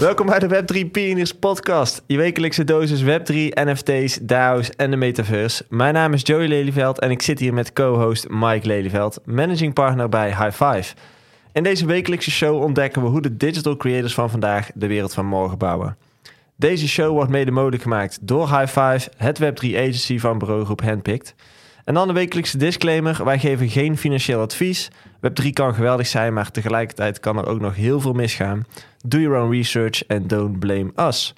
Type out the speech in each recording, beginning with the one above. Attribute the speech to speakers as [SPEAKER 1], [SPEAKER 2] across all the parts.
[SPEAKER 1] Welkom bij de Web3 Pioneers podcast. Je wekelijkse dosis Web3, NFT's, DAO's en de metaverse. Mijn naam is Joey Lelyveld en ik zit hier met co-host Mike Lelyveld, managing partner bij High Five. In deze wekelijkse show ontdekken we hoe de digital creators van vandaag de wereld van morgen bouwen. Deze show wordt mede mogelijk gemaakt door High Five, het Web3 agency van bureaugroep Handpicked. En dan de wekelijkse disclaimer. Wij geven geen financieel advies. Web3 kan geweldig zijn, maar tegelijkertijd kan er ook nog heel veel misgaan. Do your own research and don't blame us.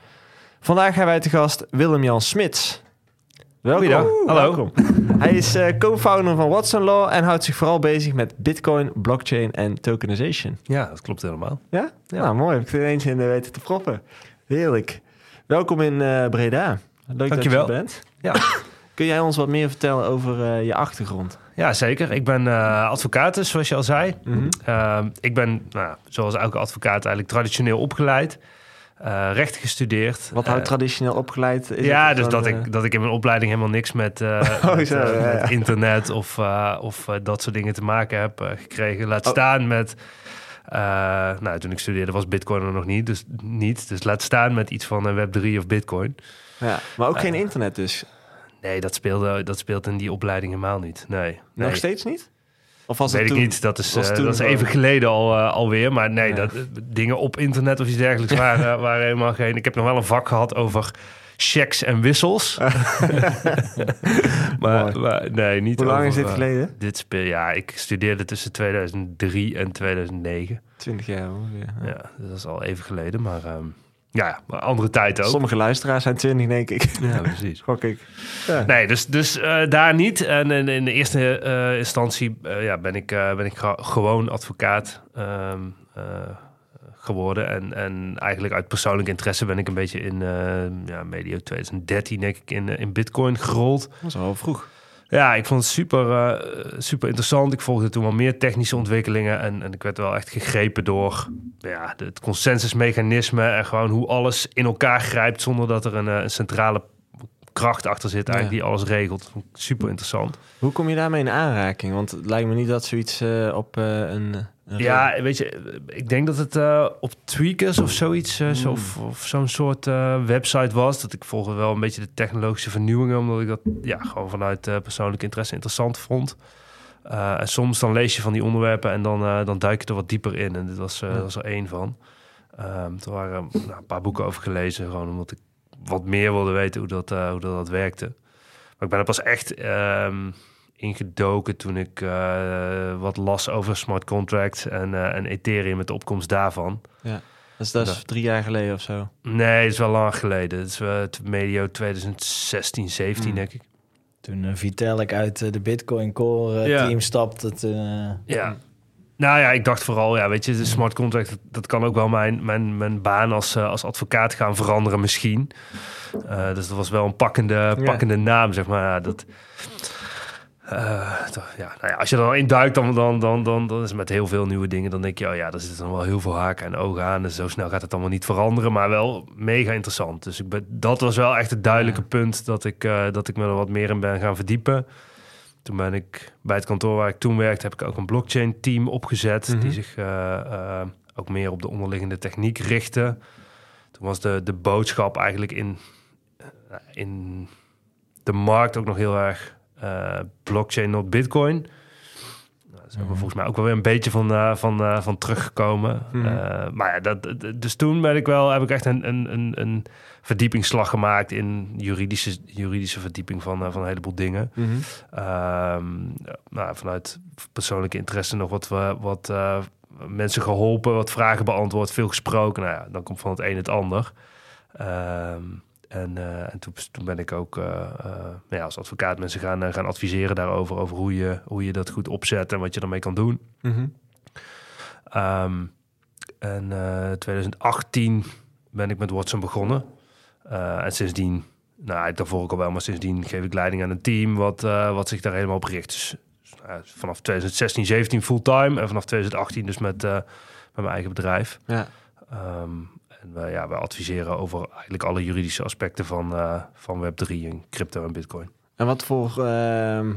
[SPEAKER 1] Vandaag hebben wij te gast Willem-Jan Smits. Welkom.
[SPEAKER 2] Hallo.
[SPEAKER 1] Welkom. Hij is eh, co-founder van Watson Law en houdt zich vooral bezig met bitcoin, blockchain en tokenization.
[SPEAKER 2] Ja, dat klopt helemaal.
[SPEAKER 1] Ja? Nou, mooi. Heb ik er ineens in de weten te proppen. Heerlijk. Welkom in eh, Breda. Leuk
[SPEAKER 2] Dankjewel.
[SPEAKER 1] dat je er bent.
[SPEAKER 2] Ja.
[SPEAKER 1] Kun jij ons wat meer vertellen over eh, je achtergrond?
[SPEAKER 2] Ja, zeker. Ik ben eh, advocaat, dus, zoals je al zei.
[SPEAKER 1] Mhm.
[SPEAKER 2] Ehm, ik ben, nou, zoals elke advocaat, eigenlijk traditioneel opgeleid. eh recht gestudeerd.
[SPEAKER 1] Wat houdt traditioneel opgeleid? Is
[SPEAKER 2] ja, dus dat, ik, dat ik in mijn opleiding helemaal niks met,
[SPEAKER 1] Oh,
[SPEAKER 2] met,
[SPEAKER 1] zo, ja, ja.
[SPEAKER 2] met internet of, of dat soort dingen te maken heb gekregen. Laat
[SPEAKER 1] Oh.
[SPEAKER 2] staan met... nou, toen ik studeerde was bitcoin er nog niet, dus niet. Dus laat staan met iets van eh, Web3 of bitcoin.
[SPEAKER 1] Ja, maar ook geen internet dus.
[SPEAKER 2] Nee, dat speelde, dat speelt in die opleiding helemaal niet. Nee. nee.
[SPEAKER 1] Nog steeds niet? Of was
[SPEAKER 2] weet
[SPEAKER 1] het
[SPEAKER 2] ik
[SPEAKER 1] toen?
[SPEAKER 2] niet. Dat is,
[SPEAKER 1] toen
[SPEAKER 2] dat is even geleden al, eh, alweer. Maar nee,
[SPEAKER 1] Ja.
[SPEAKER 2] dat, eh, dingen op internet of iets dergelijks waren, waren helemaal geen... Ik heb nog wel een vak gehad over checks en wissels. maar, maar nee, niet
[SPEAKER 1] Hoe lang
[SPEAKER 2] over,
[SPEAKER 1] is dit geleden?
[SPEAKER 2] dit speel, ja, ik studeerde tussen 2003 en 2009.
[SPEAKER 1] 20 jaar ongeveer. Ja.
[SPEAKER 2] Ja, dat is al even geleden. Maar ehm, ja, maar andere tijd ook.
[SPEAKER 1] Sommige luisteraars zijn 20, denk ik.
[SPEAKER 2] Ja, precies.
[SPEAKER 1] Gok ik. Ja.
[SPEAKER 2] Nee, dus, dus eh, daar niet. En in, in de eerste eh, instantie eh, ja, ben ik, ben ik gewoon advocaat ehm, eh, geworden. En, en eigenlijk uit persoonlijk interesse ben ik een beetje in ja, medio 2013 denk ik in, in bitcoin gerold.
[SPEAKER 1] Dat was wel vroeg.
[SPEAKER 2] Ja, ik vond het super, eh, super interessant. Ik volgde toen wel meer technische ontwikkelingen. En, en ik werd wel echt gegrepen door ja, het consensusmechanisme. En gewoon hoe alles in elkaar grijpt zonder dat er een, eh, een centrale kracht achter zit eigenlijk die alles regelt. Super interessant.
[SPEAKER 1] Hoe kom je daarmee in aanraking? Want het lijkt me niet dat zoiets eh, op een...
[SPEAKER 2] Ja, weet je, ik denk dat het eh, op Tweakers of zoiets, eh, zo,
[SPEAKER 1] Mm.
[SPEAKER 2] of, of zo'n soort eh, website was. Dat ik volgde wel een beetje de technologische vernieuwingen, omdat ik dat ja, gewoon vanuit persoonlijk interesse interessant vond. En soms dan lees je van die onderwerpen en dan, dan duik je er wat dieper in. En dit was,
[SPEAKER 1] Ja.
[SPEAKER 2] was er één van. Ehm er waren nou, een paar boeken over gelezen, gewoon omdat ik wat meer wilde weten hoe dat, hoe dat, dat werkte. Maar ik ben er pas echt ehm, ingedoken toen ik eh, wat las over smart contracts en, eh, en Ethereum met de opkomst daarvan.
[SPEAKER 1] Dat is, dat is
[SPEAKER 2] Ja.
[SPEAKER 1] drie jaar geleden of zo.
[SPEAKER 2] Nee, dat is wel lang geleden. Dat is eh, t- medio 2016, 17
[SPEAKER 1] Hmm.
[SPEAKER 2] denk ik.
[SPEAKER 3] Toen uh, Vitalik uit de Bitcoin Core
[SPEAKER 2] Ja.
[SPEAKER 3] team stapte. Toen, eh,
[SPEAKER 2] Ja. Nou ja, ik dacht vooral, ja, weet je, de smart contract, dat, dat kan ook wel mijn, mijn, mijn baan als, als advocaat gaan veranderen misschien. Eh, dus dat was wel een pakkende, pakkende naam, zeg maar. Ja, dat, eh, toch, ja, nou ja, als je er dan in duikt, dan, dan, dan, dan, dan is het met heel veel nieuwe dingen. Dan denk je, oh ja, daar zitten dan wel heel veel haken en ogen aan. Dus zo snel gaat het allemaal niet veranderen, maar wel mega interessant. Dus ik ben, dat was wel echt het duidelijke
[SPEAKER 1] Ja.
[SPEAKER 2] punt dat ik, eh, dat ik me er wat meer in ben gaan verdiepen. Toen ben ik bij het kantoor waar ik toen werkte, heb ik ook een blockchain team opgezet.
[SPEAKER 1] Mhm.
[SPEAKER 2] Die zich eh, ook meer op de onderliggende techniek richtte. Toen was de, de boodschap eigenlijk in, in de markt ook nog heel erg blockchain, not bitcoin. Nou, daar zijn we
[SPEAKER 3] Mhm.
[SPEAKER 2] volgens mij ook wel weer een beetje van, eh, van, eh, van teruggekomen.
[SPEAKER 1] Mhm.
[SPEAKER 2] Eh, maar ja, dat, dus toen ben ik wel, heb ik echt een, een, een, een verdiepingsslag gemaakt in juridische, juridische verdieping van, eh, van een heleboel dingen.
[SPEAKER 1] Mhm.
[SPEAKER 2] Ehm, nou, vanuit persoonlijke interesse nog wat, eh, wat eh, mensen geholpen, wat vragen beantwoord, veel gesproken. Nou ja, dan komt van het een het ander. Ehm, en eh, en toen, toen ben ik ook eh, eh, nou ja, als advocaat mensen gaan, gaan adviseren daarover, over hoe je, hoe je dat goed opzet en wat je ermee kan doen.
[SPEAKER 1] Mhm.
[SPEAKER 2] Ehm, en eh 2018 ben ik met Watson begonnen. En sindsdien, nou daarvoor ook al wel, maar sindsdien geef ik leiding aan een team wat, wat zich daar helemaal op richt. Dus eh, vanaf 2016, 17 fulltime en vanaf 2018 dus met, met mijn eigen bedrijf.
[SPEAKER 1] Ja.
[SPEAKER 2] Ehm, en we, ja, we adviseren over eigenlijk alle juridische aspecten van, eh, van Web3 en crypto en bitcoin.
[SPEAKER 1] En wat voor... ehm,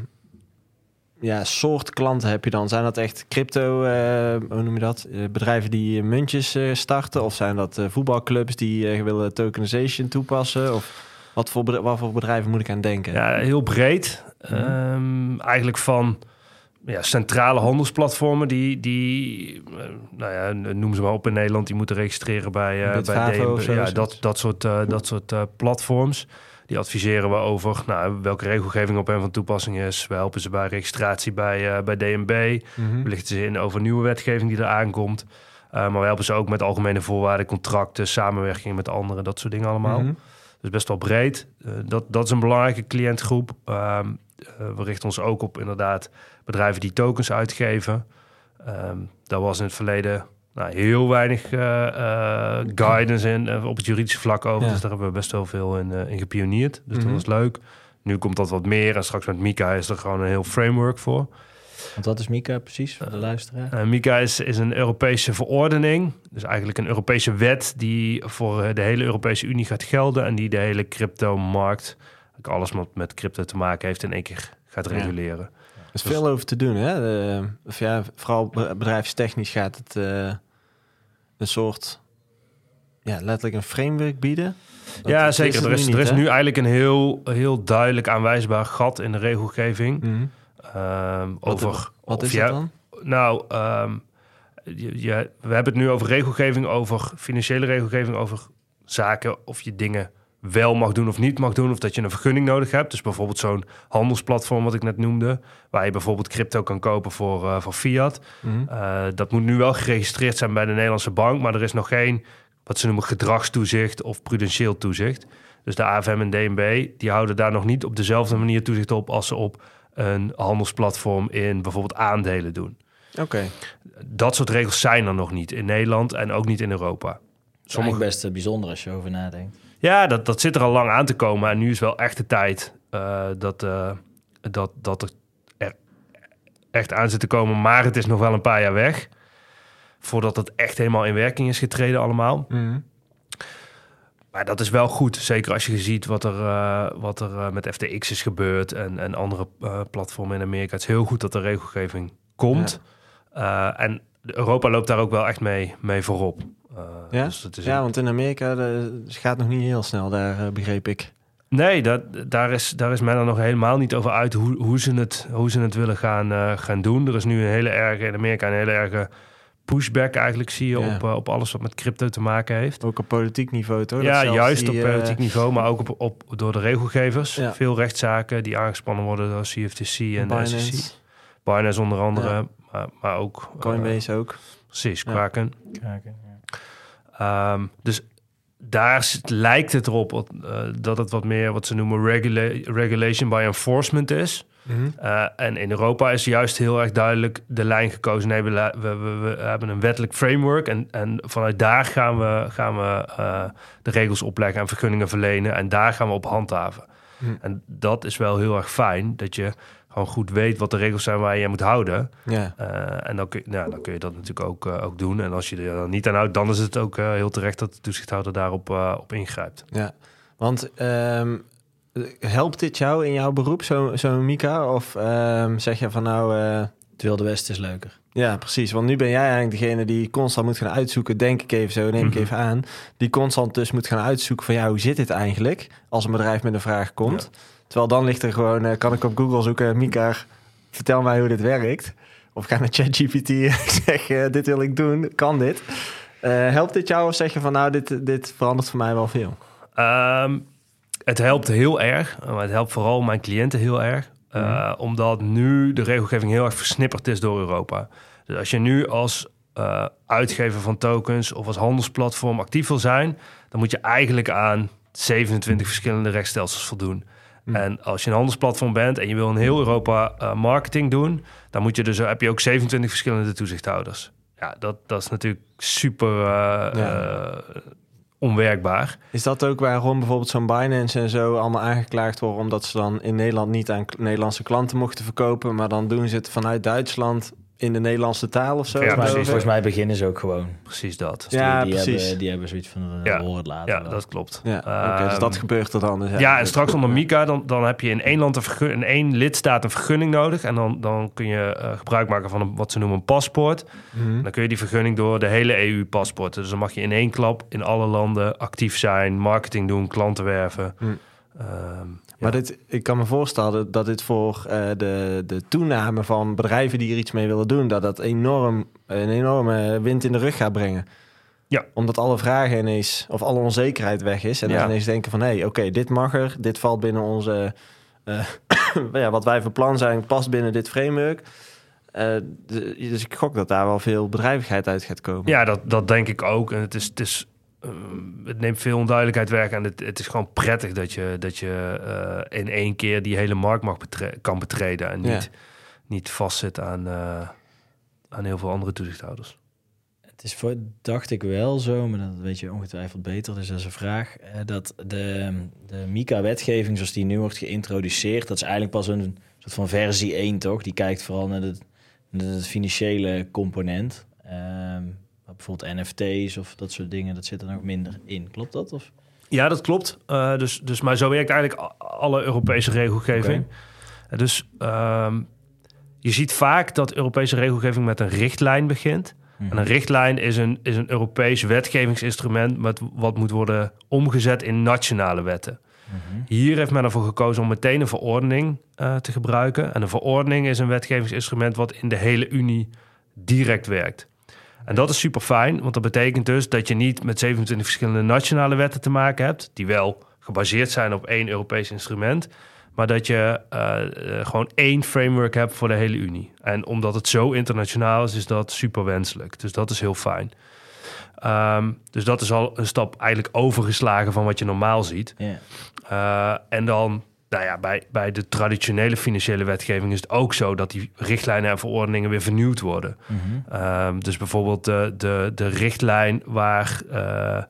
[SPEAKER 1] ja, soort klanten heb je dan? Zijn dat echt crypto, eh, hoe noem je dat? Eh, bedrijven die muntjes starten? Of zijn dat voetbalclubs die willen tokenization toepassen? Of wat voor, wat voor bedrijven moet ik aan denken?
[SPEAKER 2] Ja, heel breed.
[SPEAKER 1] Mhm.
[SPEAKER 2] Ehm, eigenlijk van ja, centrale handelsplatformen die, die eh, nou ja, noem ze maar op in Nederland, die moeten registreren bij, eh bij
[SPEAKER 1] zo,
[SPEAKER 2] Ja, dat, dat soort, eh, dat soort platforms. Die adviseren we over nou, welke regelgeving op hen van toepassing is. We helpen ze bij registratie bij, bij DNB.
[SPEAKER 1] Mhm.
[SPEAKER 2] We lichten ze in over nieuwe wetgeving die er aankomt. Maar we helpen ze ook met algemene voorwaarden, contracten, samenwerking met anderen, dat soort dingen allemaal.
[SPEAKER 1] Mhm.
[SPEAKER 2] Dus best wel breed. Dat, dat is een belangrijke cliëntgroep. Ehm, eh, we richten ons ook op inderdaad bedrijven die tokens uitgeven. Ehm daar was in het verleden nou, heel weinig eh, eh, guidance in eh, op het juridische vlak over.
[SPEAKER 1] Ja.
[SPEAKER 2] Dus daar hebben we best wel veel in, eh in gepioneerd. Dus
[SPEAKER 1] Mhm.
[SPEAKER 2] dat was leuk. Nu komt dat wat meer. En straks met Mika is er gewoon een heel framework voor.
[SPEAKER 3] Want wat is Mika precies voor de luisteraar?
[SPEAKER 2] Eh, MiCA is, is een Europese verordening. Dus eigenlijk een Europese wet die voor eh, de hele Europese Unie gaat gelden. En die de hele crypto-markt, eigenlijk alles wat met crypto te maken heeft, in één keer gaat
[SPEAKER 1] Ja.
[SPEAKER 2] reguleren.
[SPEAKER 1] Er is veel over te doen, hè? De- of ja, vooral be- bedrijfstechnisch gaat het eh, een soort, ja, letterlijk een framework bieden. Dat-
[SPEAKER 2] ja, zeker. Er is,
[SPEAKER 1] niet,
[SPEAKER 2] er is nu eigenlijk een heel, heel duidelijk aanwijsbaar gat in de regelgeving.
[SPEAKER 1] Mhm.
[SPEAKER 2] ehm,
[SPEAKER 1] Wat-
[SPEAKER 2] over,
[SPEAKER 1] Wat is dat dan?
[SPEAKER 2] Nou, ehm, je, je- we hebben het nu over regelgeving, over financiële regelgeving, over zaken of je dingen wel mag doen of niet mag doen, of dat je een vergunning nodig hebt. Dus bijvoorbeeld zo'n handelsplatform wat ik net noemde, waar je bijvoorbeeld crypto kan kopen voor, eh, voor fiat.
[SPEAKER 1] Mhm.
[SPEAKER 2] Eh, dat moet nu wel geregistreerd zijn bij de Nederlandse bank, maar er is nog geen wat ze noemen gedragstoezicht of prudentieel toezicht. Dus de AFM en DNB die houden daar nog niet op dezelfde manier toezicht op als ze op een handelsplatform in bijvoorbeeld aandelen doen.
[SPEAKER 1] Oké.
[SPEAKER 2] Dat soort regels zijn er nog niet in Nederland en ook niet in Europa. Sommige,
[SPEAKER 3] best eh, bijzonder als je over nadenkt.
[SPEAKER 2] Ja, dat, dat zit er al lang aan te komen. En nu is wel echt de tijd eh, dat, eh, dat, dat er, er echt aan zit te komen. Maar het is nog wel een paar jaar weg. Voordat het echt helemaal in werking is getreden allemaal.
[SPEAKER 1] Mhm.
[SPEAKER 2] Maar dat is wel goed. Zeker als je ziet wat er, eh, wat er met FTX is gebeurd. En, en andere platformen in Amerika. Het is heel goed dat de regelgeving komt. En Europa loopt daar ook wel echt mee, mee voorop. Eh,
[SPEAKER 1] Ja?
[SPEAKER 2] dus het is
[SPEAKER 1] Ja, want in Amerika eh, het gaat nog niet heel snel, daar eh, begreep ik.
[SPEAKER 2] Nee, dat, daar, is, daar is men er nog helemaal niet over uit hoe, hoe, ze, het, hoe ze het willen gaan, gaan doen. Er is nu een hele erge, in Amerika een hele erge pushback eigenlijk, zie je,
[SPEAKER 1] Ja.
[SPEAKER 2] op, op alles wat met crypto te maken heeft.
[SPEAKER 1] Ook op politiek niveau, toch?
[SPEAKER 2] Ja, juist
[SPEAKER 1] die,
[SPEAKER 2] op politiek niveau, maar ook op, op, door de regelgevers.
[SPEAKER 1] Ja.
[SPEAKER 2] Veel rechtszaken die aangespannen worden door CFTC en de SEC.
[SPEAKER 1] Binance,
[SPEAKER 2] Binance onder andere,
[SPEAKER 1] Ja.
[SPEAKER 2] Maar, maar ook... eh,
[SPEAKER 1] Coinbase ook.
[SPEAKER 2] precies,
[SPEAKER 1] Ja.
[SPEAKER 2] Kraken. Ehm, dus daar zit- lijkt het erop wat, eh, dat het wat meer wat ze noemen regula- regulation by enforcement is.
[SPEAKER 1] Mhm.
[SPEAKER 2] Eh, en in Europa is juist heel erg duidelijk de lijn gekozen. Nee, we, la- we, we, we hebben een wettelijk framework en, en vanuit daar gaan we, gaan we eh, de regels opleggen en vergunningen verlenen. En daar gaan we op handhaven.
[SPEAKER 1] Hm.
[SPEAKER 2] En dat is wel heel erg fijn, dat je gewoon goed weet wat de regels zijn waar je je moet houden.
[SPEAKER 1] Ja.
[SPEAKER 2] Eh, en dan kun, je, nou, dan kun je dat natuurlijk ook, eh, ook doen. En als je er dan niet aan houdt, dan is het ook eh, heel terecht dat de toezichthouder daarop op ingrijpt.
[SPEAKER 1] Ja, want ehm, helpt dit jou in jouw beroep, zo'n zo Mika? Of ehm, zeg je van nou,
[SPEAKER 3] Het Wilde Westen is leuker.
[SPEAKER 1] ja precies, want nu ben jij eigenlijk degene die constant moet gaan uitzoeken, denk ik even zo, neem ik
[SPEAKER 2] Mhm.
[SPEAKER 1] even aan, die constant dus moet gaan uitzoeken van ja, hoe zit dit eigenlijk als een bedrijf met een vraag komt? Terwijl dan ligt er gewoon, eh, kan ik op Google zoeken, Mika, vertel mij hoe dit werkt. Of ga naar ChatGPT en zeg, eh, dit wil ik doen, kan dit? Eh, helpt dit jou of zeg je van nou, dit, dit verandert voor mij wel veel?
[SPEAKER 2] Ehm, het helpt heel erg, maar het helpt vooral mijn cliënten heel erg. Eh,
[SPEAKER 1] Mhm.
[SPEAKER 2] Omdat nu de regelgeving heel erg versnipperd is door Europa. Dus als je nu als eh, uitgever van tokens of als handelsplatform actief wil zijn, dan moet je eigenlijk aan 27 verschillende rechtsstelsels voldoen.
[SPEAKER 1] Mhm.
[SPEAKER 2] En als je een handelsplatform bent en je wil in heel Europa eh, marketing doen, dan moet je dus, heb je ook 27 verschillende toezichthouders. Ja, dat, dat is natuurlijk super
[SPEAKER 1] Ja.
[SPEAKER 2] Onwerkbaar.
[SPEAKER 1] Is dat ook waarom bijvoorbeeld zo'n Binance en zo allemaal aangeklaagd worden... omdat ze dan in Nederland niet aan Nederlandse klanten mochten verkopen... maar dan doen ze het vanuit Duitsland in de Nederlandse taal of zo.
[SPEAKER 2] Ja, precies.
[SPEAKER 3] Volgens mij beginnen ze ook gewoon.
[SPEAKER 2] Precies dat.
[SPEAKER 3] Dus
[SPEAKER 1] Ja,
[SPEAKER 3] die, die
[SPEAKER 1] precies.
[SPEAKER 3] Hebben, die hebben zoiets van, uh,
[SPEAKER 2] Ja.
[SPEAKER 3] later
[SPEAKER 2] Ja,
[SPEAKER 3] wel.
[SPEAKER 2] dat klopt.
[SPEAKER 1] Ja, oké, dus
[SPEAKER 2] Ehm,
[SPEAKER 1] dat gebeurt er dan. Dus
[SPEAKER 2] Ja, en straks onder MICA, dan, dan heb je in één land een in één lidstaat een vergunning nodig. En dan, dan kun je eh, gebruik maken van een, wat ze noemen een paspoort.
[SPEAKER 1] Mhm.
[SPEAKER 2] Dan kun je die vergunning door de hele EU paspoorten. Dus dan mag je in één klap in alle landen actief zijn, marketing doen, klanten werven.
[SPEAKER 1] Hm.
[SPEAKER 2] Ehm,
[SPEAKER 1] Maar dit, ik kan me voorstellen dat dit voor eh, de, de toename van bedrijven die er iets mee willen doen, dat dat enorm, een enorme wind in de rug gaat brengen.
[SPEAKER 2] Ja.
[SPEAKER 1] Omdat alle vragen ineens, of alle onzekerheid weg is. En dan
[SPEAKER 2] Ja.
[SPEAKER 1] ineens denken van, hé, oké, dit mag er. Dit valt binnen onze, eh, ja, wat wij van plan zijn, past binnen dit framework. Eh, dus ik gok dat daar wel veel bedrijvigheid uit gaat komen.
[SPEAKER 2] Ja, dat, dat denk ik ook. En het is, het is ehm, het neemt veel onduidelijkheid weg. En het, het is gewoon prettig dat je, dat je eh, in één keer die hele markt mag betre- kan betreden. En
[SPEAKER 1] Ja.
[SPEAKER 2] niet, niet vastzit aan, eh, aan heel veel andere toezichthouders.
[SPEAKER 3] Het is voor, dacht ik wel zo, maar dat weet je ongetwijfeld beter. Dus dat is een vraag. eh, dat de, de MICA-wetgeving, zoals die nu wordt geïntroduceerd, dat is eigenlijk pas een soort van versie 1, toch? Die kijkt vooral naar het, naar het financiële component. Ehm, bijvoorbeeld NFT's of dat soort dingen, dat zit er nog minder in. Klopt dat? Of?
[SPEAKER 2] Ja, dat klopt. Eh, dus, dus, maar zo werkt eigenlijk alle Europese regelgeving. Eh, Dus ehm, je ziet vaak dat Europese regelgeving met een richtlijn begint. En een richtlijn is een, is een Europees wetgevingsinstrument met wat moet worden omgezet in nationale wetten.
[SPEAKER 3] Mhm.
[SPEAKER 2] Hier heeft men ervoor gekozen om meteen een verordening eh, te gebruiken. En een verordening is een wetgevingsinstrument wat in de hele Unie direct werkt. En dat is super fijn, want dat betekent dus dat je niet met 27 verschillende nationale wetten te maken hebt, die wel gebaseerd zijn op één Europees instrument, maar dat je eh, eh, gewoon één framework hebt voor de hele Unie. En omdat het zo internationaal is, is dat super wenselijk. Dus dat is heel fijn. Ehm, dus dat is al een stap eigenlijk overgeslagen van wat je normaal ziet. Uh, en dan, nou ja, bij, bij de traditionele financiële wetgeving is het ook zo dat die richtlijnen en verordeningen weer vernieuwd worden.
[SPEAKER 3] Mhm.
[SPEAKER 2] Um, dus bijvoorbeeld de, de, de richtlijn waar uh,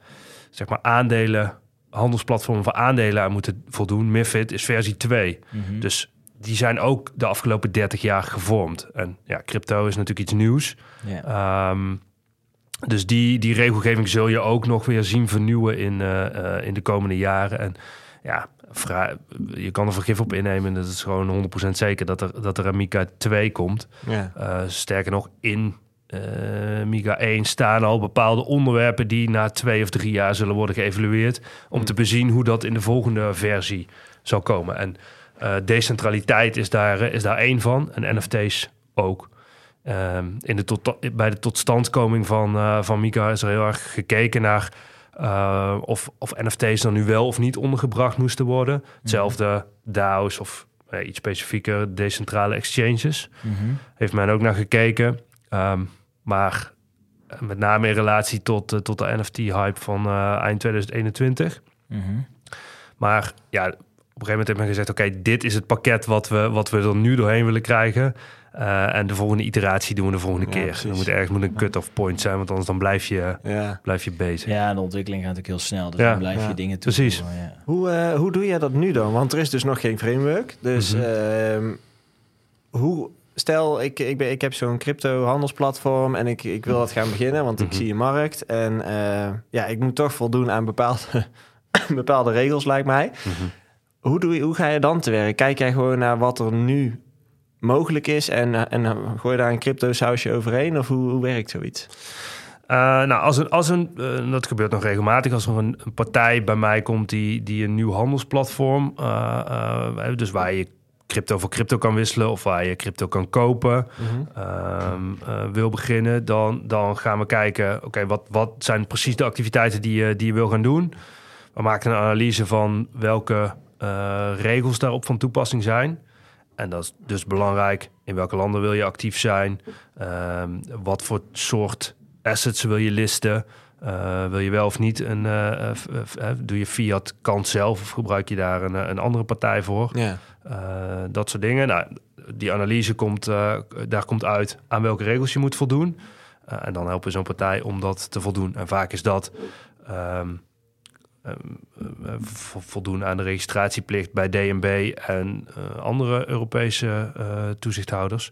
[SPEAKER 2] zeg maar aandelen, handelsplatformen voor aandelen aan moeten voldoen, MIFID, is versie 2.
[SPEAKER 3] Mhm.
[SPEAKER 2] Dus die zijn ook de afgelopen 30 jaar gevormd. En ja, crypto is natuurlijk iets nieuws. Um, dus die, die regelgeving zul je ook nog weer zien vernieuwen in, uh, uh, in de komende jaren. En ja, je kan er vergif op innemen. Dat is gewoon 100% zeker dat er, dat er een Mika 2 komt.
[SPEAKER 1] Ja.
[SPEAKER 2] Uh, sterker nog, in uh, Mika 1 staan al bepaalde onderwerpen die na twee of drie jaar zullen worden geëvalueerd. Om te bezien hoe dat in de volgende versie zal komen. En uh, decentraliteit is daar, is daar één van. En NFT's ook. Um, in de tot, bij de totstandkoming van, van Mika is er heel erg gekeken naar uh, of, of NFT's dan nu wel of niet ondergebracht moesten worden. Hetzelfde DAO's of uh, iets specifieker, decentrale exchanges.
[SPEAKER 3] Mhm.
[SPEAKER 2] Heeft men ook naar gekeken. Um, maar met name in relatie tot, uh, tot de NFT-hype van eind 2021.
[SPEAKER 3] Mhm.
[SPEAKER 2] Maar ja, op een gegeven moment heeft men gezegd... oké, dit is het pakket wat we, wat we er nu doorheen willen krijgen... Uh, en de volgende iteratie doen we de volgende
[SPEAKER 1] Ja,
[SPEAKER 2] keer.
[SPEAKER 1] precies.
[SPEAKER 2] Er moet ergens moet een cut-off point zijn, want anders dan blijf je,
[SPEAKER 1] Ja.
[SPEAKER 2] blijf je bezig.
[SPEAKER 3] Ja, de ontwikkeling gaat natuurlijk heel snel. Dus
[SPEAKER 2] Ja.
[SPEAKER 3] dan blijf je dingen
[SPEAKER 2] Precies.
[SPEAKER 3] toevoegen. Ja.
[SPEAKER 1] Hoe, eh, hoe doe jij dat nu dan? Want er is dus nog geen framework. Dus
[SPEAKER 2] Mhm.
[SPEAKER 1] ehm, hoe, stel, ik, ik, ben, ik heb zo'n crypto-handelsplatform en ik, ik wil dat gaan beginnen, want ik
[SPEAKER 2] Mhm.
[SPEAKER 1] zie een markt. En eh, ja, ik moet toch voldoen aan bepaalde, bepaalde regels, lijkt mij.
[SPEAKER 2] Mhm.
[SPEAKER 1] Hoe, doe je, hoe ga je dan te werk? Kijk jij gewoon naar wat er nu mogelijk is en, eh, en eh, gooi je daar een crypto-sausje overheen? Of hoe, hoe werkt zoiets?
[SPEAKER 2] Uh, nou, als een, als een uh, dat gebeurt nog regelmatig, als er een, een, partij bij mij komt die, die een nieuw handelsplatform, uh, dus waar je crypto voor crypto kan wisselen of waar je crypto kan kopen, um, wil beginnen, dan, dan gaan we kijken, oké, wat, wat zijn precies de activiteiten die je, die je wil gaan doen? We maken een analyse van welke regels daarop van toepassing zijn. En dat is dus belangrijk. In welke landen wil je actief zijn? Um, wat voor soort assets wil je listen? Uh, wil je wel of niet een... Uh, doe je fiat kant zelf of gebruik je daar een, een andere partij voor?
[SPEAKER 1] Ja.
[SPEAKER 2] dat soort dingen. Nou, die analyse komt, daar komt uit aan welke regels je moet voldoen. en dan helpen zo'n partij om dat te voldoen. En vaak is dat... Um, voldoen aan de registratieplicht bij DNB en uh, andere Europese uh, toezichthouders.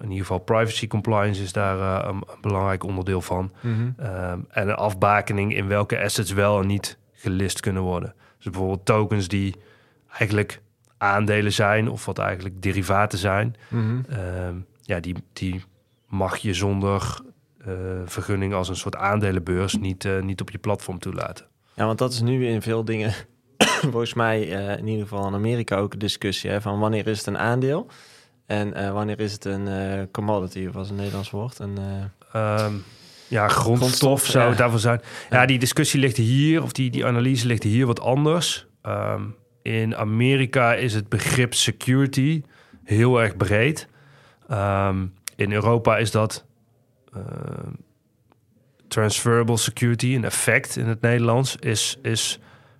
[SPEAKER 2] in ieder geval privacy compliance is daar een, een, belangrijk onderdeel van.
[SPEAKER 1] Mhm.
[SPEAKER 2] Ehm, en een afbakening in welke assets wel en niet gelist kunnen worden. Dus bijvoorbeeld tokens die eigenlijk aandelen zijn of wat eigenlijk derivaten zijn.
[SPEAKER 1] Mhm.
[SPEAKER 2] Ehm, ja, die, die mag je zonder eh, vergunning als een soort aandelenbeurs niet, eh, niet op je platform toelaten.
[SPEAKER 1] Ja, want dat is nu in veel dingen, volgens mij eh, in ieder geval in Amerika ook een discussie hè, van wanneer is het een aandeel en eh, wanneer is het een eh, commodity, of was een Nederlands woord. Een, eh,
[SPEAKER 2] Ehm, ja, grondstof,
[SPEAKER 1] Grondstof,
[SPEAKER 2] zou
[SPEAKER 1] ja.
[SPEAKER 2] daarvan zijn. Ja,
[SPEAKER 1] Ja.
[SPEAKER 2] die discussie ligt hier, of die, die analyse ligt hier wat anders. Ehm, in Amerika is het begrip security heel erg breed. Ehm, in Europa is dat transferable security, een effect in het Nederlands, is, is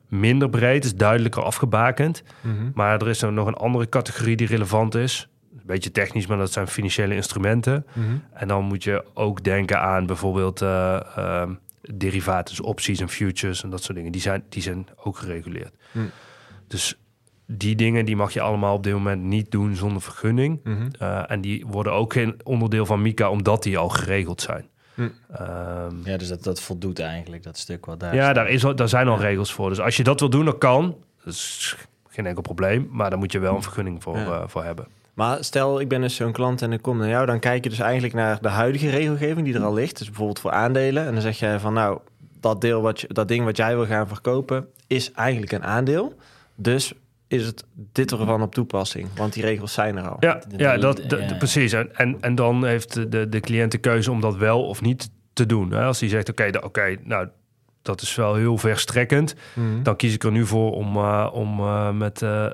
[SPEAKER 2] minder breed, is duidelijker afgebakend.
[SPEAKER 1] mhm.
[SPEAKER 2] Maar er is er nog een andere categorie die relevant is. Een beetje technisch, maar dat zijn financiële instrumenten.
[SPEAKER 1] Mhm.
[SPEAKER 2] En dan moet je ook denken aan bijvoorbeeld eh ehm, derivaten, opties en futures en dat soort dingen. Die zijn, die zijn ook gereguleerd.
[SPEAKER 1] Hm.
[SPEAKER 2] Dus die dingen die mag je allemaal op dit moment niet doen zonder vergunning.
[SPEAKER 1] Mhm.
[SPEAKER 2] Eh, en die worden ook geen onderdeel van MiCA omdat die al geregeld zijn.
[SPEAKER 1] Hm.
[SPEAKER 2] Ehm,
[SPEAKER 3] Ja, dus dat, dat voldoet eigenlijk, dat stuk wat daar
[SPEAKER 2] ja,
[SPEAKER 3] staat.
[SPEAKER 2] daar, is, al- daar zijn al
[SPEAKER 1] Ja.
[SPEAKER 2] regels voor. Dus als je dat wil doen, dan kan. Dat is geen enkel probleem. Maar daar moet je wel een vergunning voor,
[SPEAKER 1] Ja.
[SPEAKER 2] eh, voor hebben.
[SPEAKER 1] Maar stel, ik ben dus zo'n klant en ik kom naar jou, dan kijk je dus eigenlijk naar de huidige regelgeving die er al ligt. Dus bijvoorbeeld voor aandelen. En dan zeg je van nou, dat, deel wat je, dat ding wat jij wil gaan verkopen is eigenlijk een aandeel. Dus is het dit ervan op toepassing? Want die regels zijn er al.
[SPEAKER 2] Ja, ja, dat,
[SPEAKER 3] de-
[SPEAKER 2] de-
[SPEAKER 3] ja,
[SPEAKER 2] de-
[SPEAKER 3] ja.
[SPEAKER 2] precies. En, en, en dan heeft de- de, de cliënt de keuze om dat wel of niet te doen. Hè? Als hij zegt, oké, oké, nou, dat is wel heel verstrekkend.
[SPEAKER 1] Mhm.
[SPEAKER 2] Dan kies ik er nu voor om, eh, om eh, met eh,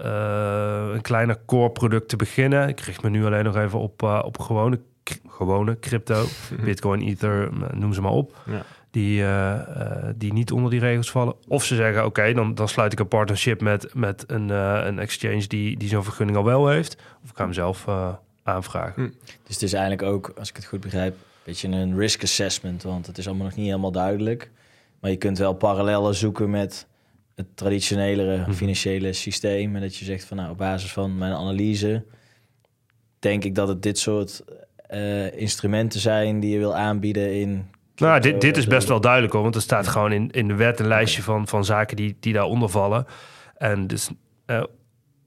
[SPEAKER 2] een kleiner core product te beginnen. Ik richt me nu alleen nog even op, op gewone, gewone crypto. Bitcoin, Ether, noem ze maar op.
[SPEAKER 1] Ja.
[SPEAKER 2] Die, eh, eh, die niet onder die regels vallen. Of ze zeggen, oké, dan, dan sluit ik een partnership met, met een, eh, een exchange die, die zo'n vergunning al wel heeft. Of ik ga hem zelf eh, aanvragen.
[SPEAKER 1] Hm.
[SPEAKER 3] Dus het is eigenlijk ook, als ik het goed begrijp, een beetje een risk assessment. Want het is allemaal nog niet helemaal duidelijk. Maar je kunt wel parallellen zoeken met het traditionelere
[SPEAKER 2] Mhm.
[SPEAKER 3] financiële systeem. En dat je zegt van nou, op basis van mijn analyse denk ik dat het dit soort eh, instrumenten zijn die je wil aanbieden in.
[SPEAKER 2] Nou, dit, dit is best wel duidelijk hoor, want er staat gewoon in, in de wet een lijstje van, van zaken die, die daaronder vallen. En dus eh,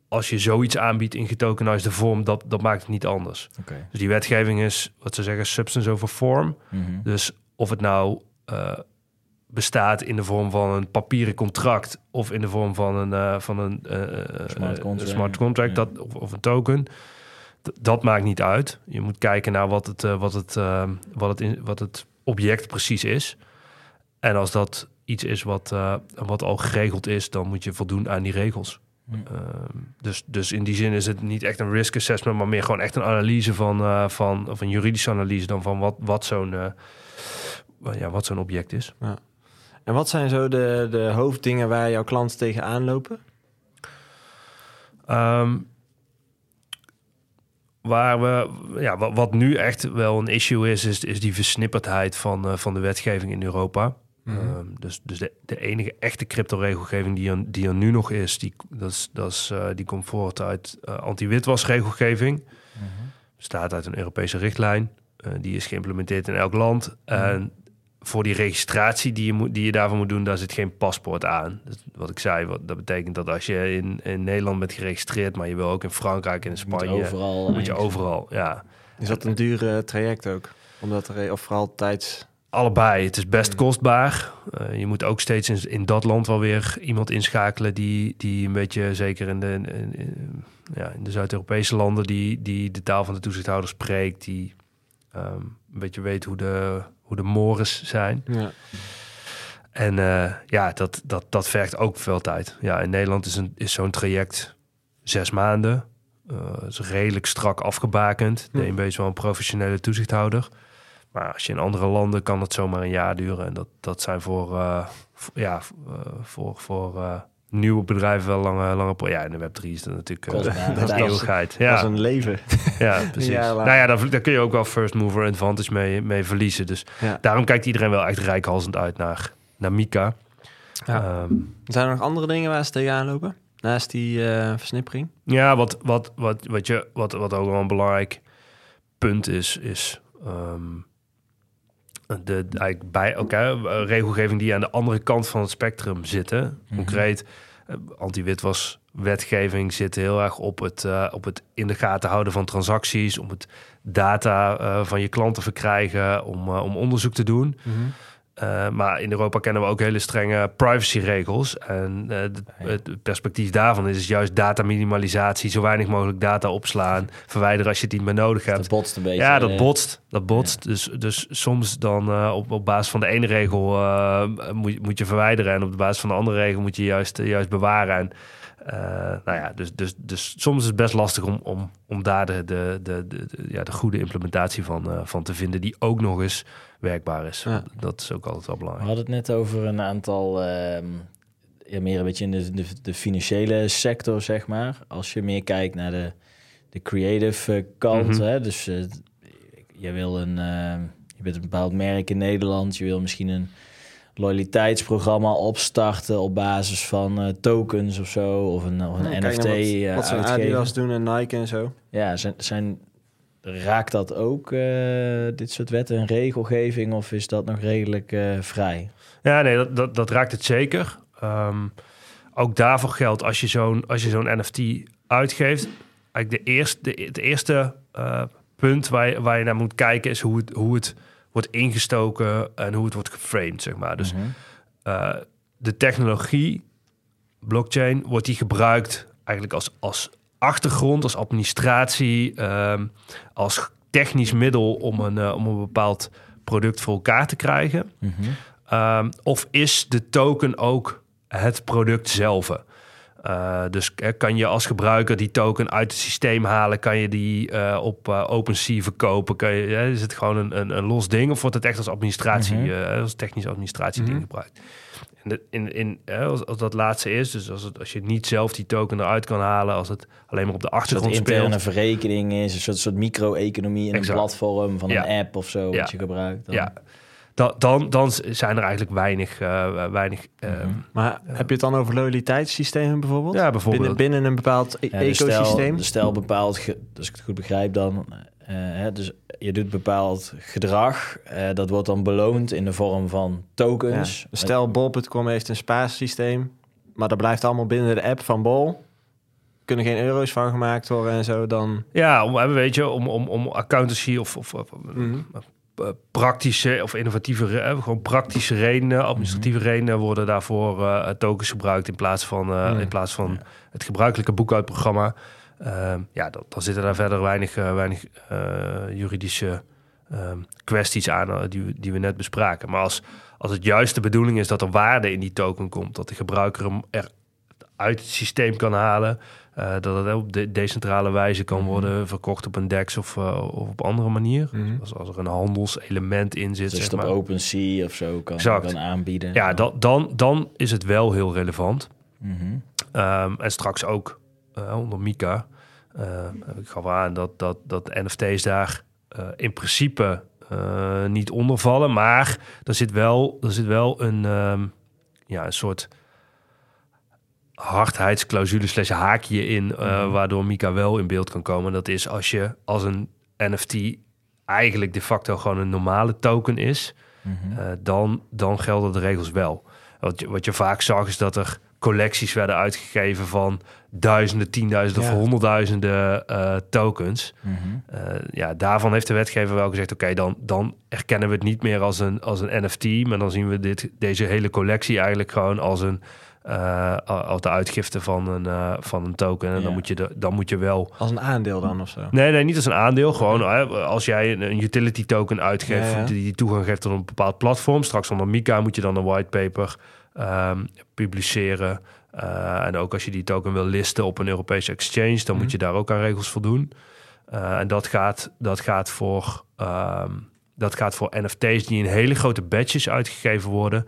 [SPEAKER 2] als je zoiets aanbiedt in getokenized vorm, dat, dat maakt het niet anders.
[SPEAKER 3] Oké.
[SPEAKER 2] Dus die wetgeving is, wat ze zeggen, substance over form.
[SPEAKER 3] Mhm.
[SPEAKER 2] Dus of het nou eh, bestaat in de vorm van een papieren contract of in de vorm van een, eh, van een
[SPEAKER 3] Smart contract.
[SPEAKER 2] smart contract
[SPEAKER 3] Ja.
[SPEAKER 2] dat, of, of een token. Dat maakt niet uit. Je moet kijken naar wat het, wat het, wat het, in, wat het object precies is. En als dat iets is wat, eh, wat al geregeld is, dan moet je voldoen aan die regels.
[SPEAKER 3] Hm.
[SPEAKER 2] Ehm, dus, dus in die zin is het niet echt een risk assessment, maar meer gewoon echt een analyse van, eh, van of een juridische analyse dan van wat, wat zo'n eh, ja, wat zo'n object is.
[SPEAKER 1] En wat zijn zo de, de hoofddingen waar jouw klanten tegenaan lopen?
[SPEAKER 2] Ehm, waar we, ja, wat, wat nu echt wel een issue is, is, is die versnipperdheid van, eh, van de wetgeving in Europa.
[SPEAKER 1] Mhm.
[SPEAKER 2] Ehm, dus dus de, de enige echte crypto-regelgeving die er, die er nu nog is, die, dat is, dat is, eh, die komt voort uit eh, anti-witwasregelgeving.
[SPEAKER 3] Mhm.
[SPEAKER 2] Bestaat uit een Europese richtlijn. Die is geïmplementeerd in elk land. En voor die registratie die je, moet, die je daarvoor moet doen, daar zit geen paspoort aan. Dat, wat ik zei, wat, dat betekent dat als je in, in Nederland bent geregistreerd, maar je wil ook in Frankrijk en in
[SPEAKER 3] Je moet
[SPEAKER 2] Spanje,
[SPEAKER 3] overal.
[SPEAKER 2] moet je
[SPEAKER 3] eigenlijk-
[SPEAKER 2] overal. Ja,
[SPEAKER 1] Is dat een dure traject ook? Omdat er, of vooral tijds...
[SPEAKER 2] allebei. Het is best kostbaar. Eh, je moet ook steeds in, in dat land wel weer iemand inschakelen die, die een beetje, zeker in de, in, in- ja, in de Zuid-Europese landen, die, die de taal van de toezichthouder spreekt, die ehm, een beetje weet hoe de, hoe de mores zijn.
[SPEAKER 1] Ja.
[SPEAKER 2] En eh, ja, dat, dat, dat vergt ook veel tijd. Ja, in Nederland is, een, is zo'n traject zes maanden. Eh is redelijk strak afgebakend.
[SPEAKER 1] Hm.
[SPEAKER 2] DNB is wel een professionele toezichthouder. Maar als je in andere landen kan het zomaar een jaar duren. En dat, dat zijn voor, eh, voor- ja, voor, voor nieuwe bedrijven wel lange, lange... Ja, in de Web3 is dat natuurlijk... eh,
[SPEAKER 3] Kostbare
[SPEAKER 2] dat is eeuwigheid.
[SPEAKER 1] Dat is
[SPEAKER 2] Ja,
[SPEAKER 1] een leven.
[SPEAKER 2] ja, precies. nou ja, daar, daar kun je ook wel first mover advantage mee, mee verliezen. Dus
[SPEAKER 1] Ja.
[SPEAKER 2] daarom kijkt iedereen wel echt rijkhalsend uit naar, naar Mika.
[SPEAKER 1] Ja.
[SPEAKER 2] Ehm,
[SPEAKER 1] Zijn er nog andere dingen waar ze tegenaan lopen? Naast die eh, versnippering?
[SPEAKER 2] Ja, wat, wat, wat, wat, je, wat, wat ook wel een belangrijk punt is, is ehm, de, de- eigenlijk bij elkaar regelgeving die aan de andere kant van het spectrum zitten.
[SPEAKER 3] Mhm.
[SPEAKER 2] Concreet, eh, wetgeving zit heel erg op het, eh, op het in de gaten houden van transacties, om het data eh, van je klanten verkrijgen, om, eh, om onderzoek te doen. Eh, maar in Europa kennen we ook hele strenge privacyregels. En eh, het- perspectief daarvan is juist data minimalisatie, zo weinig mogelijk data opslaan, verwijderen als je het niet meer nodig hebt.
[SPEAKER 3] Dat botst een beetje.
[SPEAKER 2] Ja, dat
[SPEAKER 3] eh,
[SPEAKER 2] botst. Dat botst. Dus, dus soms dan op, op basis van de ene regel moet, je- moet je verwijderen. En op de basis van de andere regel moet je juist, juist bewaren. En, nou ja, dus, dus, dus soms is het best lastig om, om, om daar de, de, de, de, ja, de goede implementatie van, eh, van te vinden, die ook nog eens werkbaar is.
[SPEAKER 1] Ja.
[SPEAKER 2] Dat is ook altijd wel
[SPEAKER 3] We
[SPEAKER 2] belangrijk.
[SPEAKER 3] hadden het net over een aantal, ehm, ja, meer een beetje in de, de, de financiële sector, zeg maar. Als je meer kijkt naar de, de creative eh, kant,
[SPEAKER 2] Mhm.
[SPEAKER 3] hè, dus eh, je wil een, ehm, je bent een bepaald merk in Nederland, je wil misschien een loyaliteitsprogramma opstarten op basis van eh, tokens of zo, of een, of een
[SPEAKER 1] Ja,
[SPEAKER 3] NFT eh,
[SPEAKER 1] wat,
[SPEAKER 3] uitgeven.
[SPEAKER 1] Adidas doen en Nike en zo.
[SPEAKER 3] Ja, zijn, zijn, raakt dat ook, eh, dit soort wetten en regelgeving, of is dat nog redelijk eh, vrij?
[SPEAKER 2] Ja, nee, dat, dat, dat raakt het zeker. Ehm, ook daarvoor geldt als je zo'n als je zo'n NFT uitgeeft. Eigenlijk de eerste, de, het eerste eh, punt waar je, waar je naar moet kijken is hoe het, hoe het wordt ingestoken en hoe het wordt geframed, zeg maar. Dus
[SPEAKER 3] Mhm.
[SPEAKER 2] eh, de technologie, blockchain, wordt die gebruikt eigenlijk als, als achtergrond, als administratie, ehm, als technisch middel om een, eh, om een bepaald product voor elkaar te krijgen.
[SPEAKER 3] Mhm.
[SPEAKER 2] Um, of is de token ook het product zelf? Uh, dus eh, kan je als gebruiker die token uit het systeem halen? Kan je die uh, op uh, OpenSea verkopen? Kan je, is het gewoon een, een, een, los ding? Of wordt het echt als administratie, mm -hmm. als technisch administratie ding mm -hmm. gebruikt? In, in, in, als, als, dat laatste is, dus als, het, als je niet zelf die token eruit kan halen, als het alleen maar op de achtergrond
[SPEAKER 3] een soort interne
[SPEAKER 2] speelt.
[SPEAKER 3] verrekening is, een soort, soort micro-economie in exact. een platform van
[SPEAKER 2] ja.
[SPEAKER 3] een app of zo,
[SPEAKER 2] ja.
[SPEAKER 3] wat je gebruikt. Dan.
[SPEAKER 2] Ja, dan, dan, dan zijn er eigenlijk weinig... Uh, weinig
[SPEAKER 1] -hmm. uh, maar uh, heb je het dan over loyaliteitssystemen bijvoorbeeld?
[SPEAKER 2] Ja, bijvoorbeeld.
[SPEAKER 1] Binnen, binnen een bepaald e
[SPEAKER 3] ja,
[SPEAKER 1] ecosysteem?
[SPEAKER 3] Stel, dus stel bepaald, als ik het goed begrijp dan... Uh, hè, dus je doet bepaald gedrag, uh, dat wordt dan beloond in de vorm van tokens.
[SPEAKER 1] Ja. Stel Bol.com heeft een spaarsysteem, maar dat blijft allemaal binnen de app van Bol. Kunnen geen euro's van gemaakt worden en zo dan.
[SPEAKER 2] Ja, om, weet je, om, om, om accountancy of, of, of
[SPEAKER 1] Mhm.
[SPEAKER 2] mm -hmm. Praktische of innovatieve, eh, gewoon praktische redenen, administratieve mm -hmm. redenen worden daarvoor uh, tokens gebruikt in plaats van, uh, mm. in plaats van ja. het gebruikelijke boekhoudprogramma. Uh, ja, dan, dan zitten daar verder weinig, weinig juridische kwesties aan die, die we net bespraken. Maar als, als het juist de bedoeling is dat er waarde in die token komt, dat de gebruiker hem er uit het systeem kan halen, uh, dat het op de decentrale wijze kan
[SPEAKER 3] Mhm.
[SPEAKER 2] worden verkocht op een DEX of, uh, of op andere manier.
[SPEAKER 1] Mhm.
[SPEAKER 2] Dus als er een handelselement in zit.
[SPEAKER 3] Dus
[SPEAKER 2] zeg
[SPEAKER 3] het op
[SPEAKER 2] maar.
[SPEAKER 3] OpenSea of zo kan, kan aanbieden.
[SPEAKER 2] Ja, dan, dan, dan is het wel heel relevant.
[SPEAKER 3] Mhm.
[SPEAKER 2] Um, en straks ook uh, onder Mika. Uh, ik gaf aan dat, dat, dat NFT's daar in principe niet onder vallen. Maar er zit wel, er zit wel een, um, ja, een soort hardheidsclausule slash haakje in... Uh, mm. waardoor Mika wel in beeld kan komen. Dat is als je als een NFT eigenlijk de facto gewoon een normale token is... -hmm. uh, dan, dan gelden de regels wel. Wat je, wat je vaak zag is dat er collecties werden uitgegeven van duizenden, tienduizenden ja. of honderdduizenden uh, tokens.
[SPEAKER 3] Mm -hmm.
[SPEAKER 2] uh, ja, daarvan heeft de wetgever wel gezegd: oké, okay, dan, dan erkennen we het niet meer als een, als een NFT, maar dan zien we dit, deze hele collectie eigenlijk gewoon als een. Uh, als de uitgifte van een, uh, van een token. En ja. dan, moet je de, dan moet je wel.
[SPEAKER 1] Als een aandeel dan of zo?
[SPEAKER 2] Nee, nee, niet als een aandeel. Gewoon als jij een, een utility token uitgeeft. Ja, die toegang geeft tot een bepaald platform. Straks onder Mika moet je dan een whitepaper um, publiceren. Uh, en ook als je die token wil listen op een Europese exchange, dan moet je daar ook aan regels voldoen. Uh, en dat gaat, dat, gaat voor, um, dat gaat voor NFT's die in hele grote batches uitgegeven worden,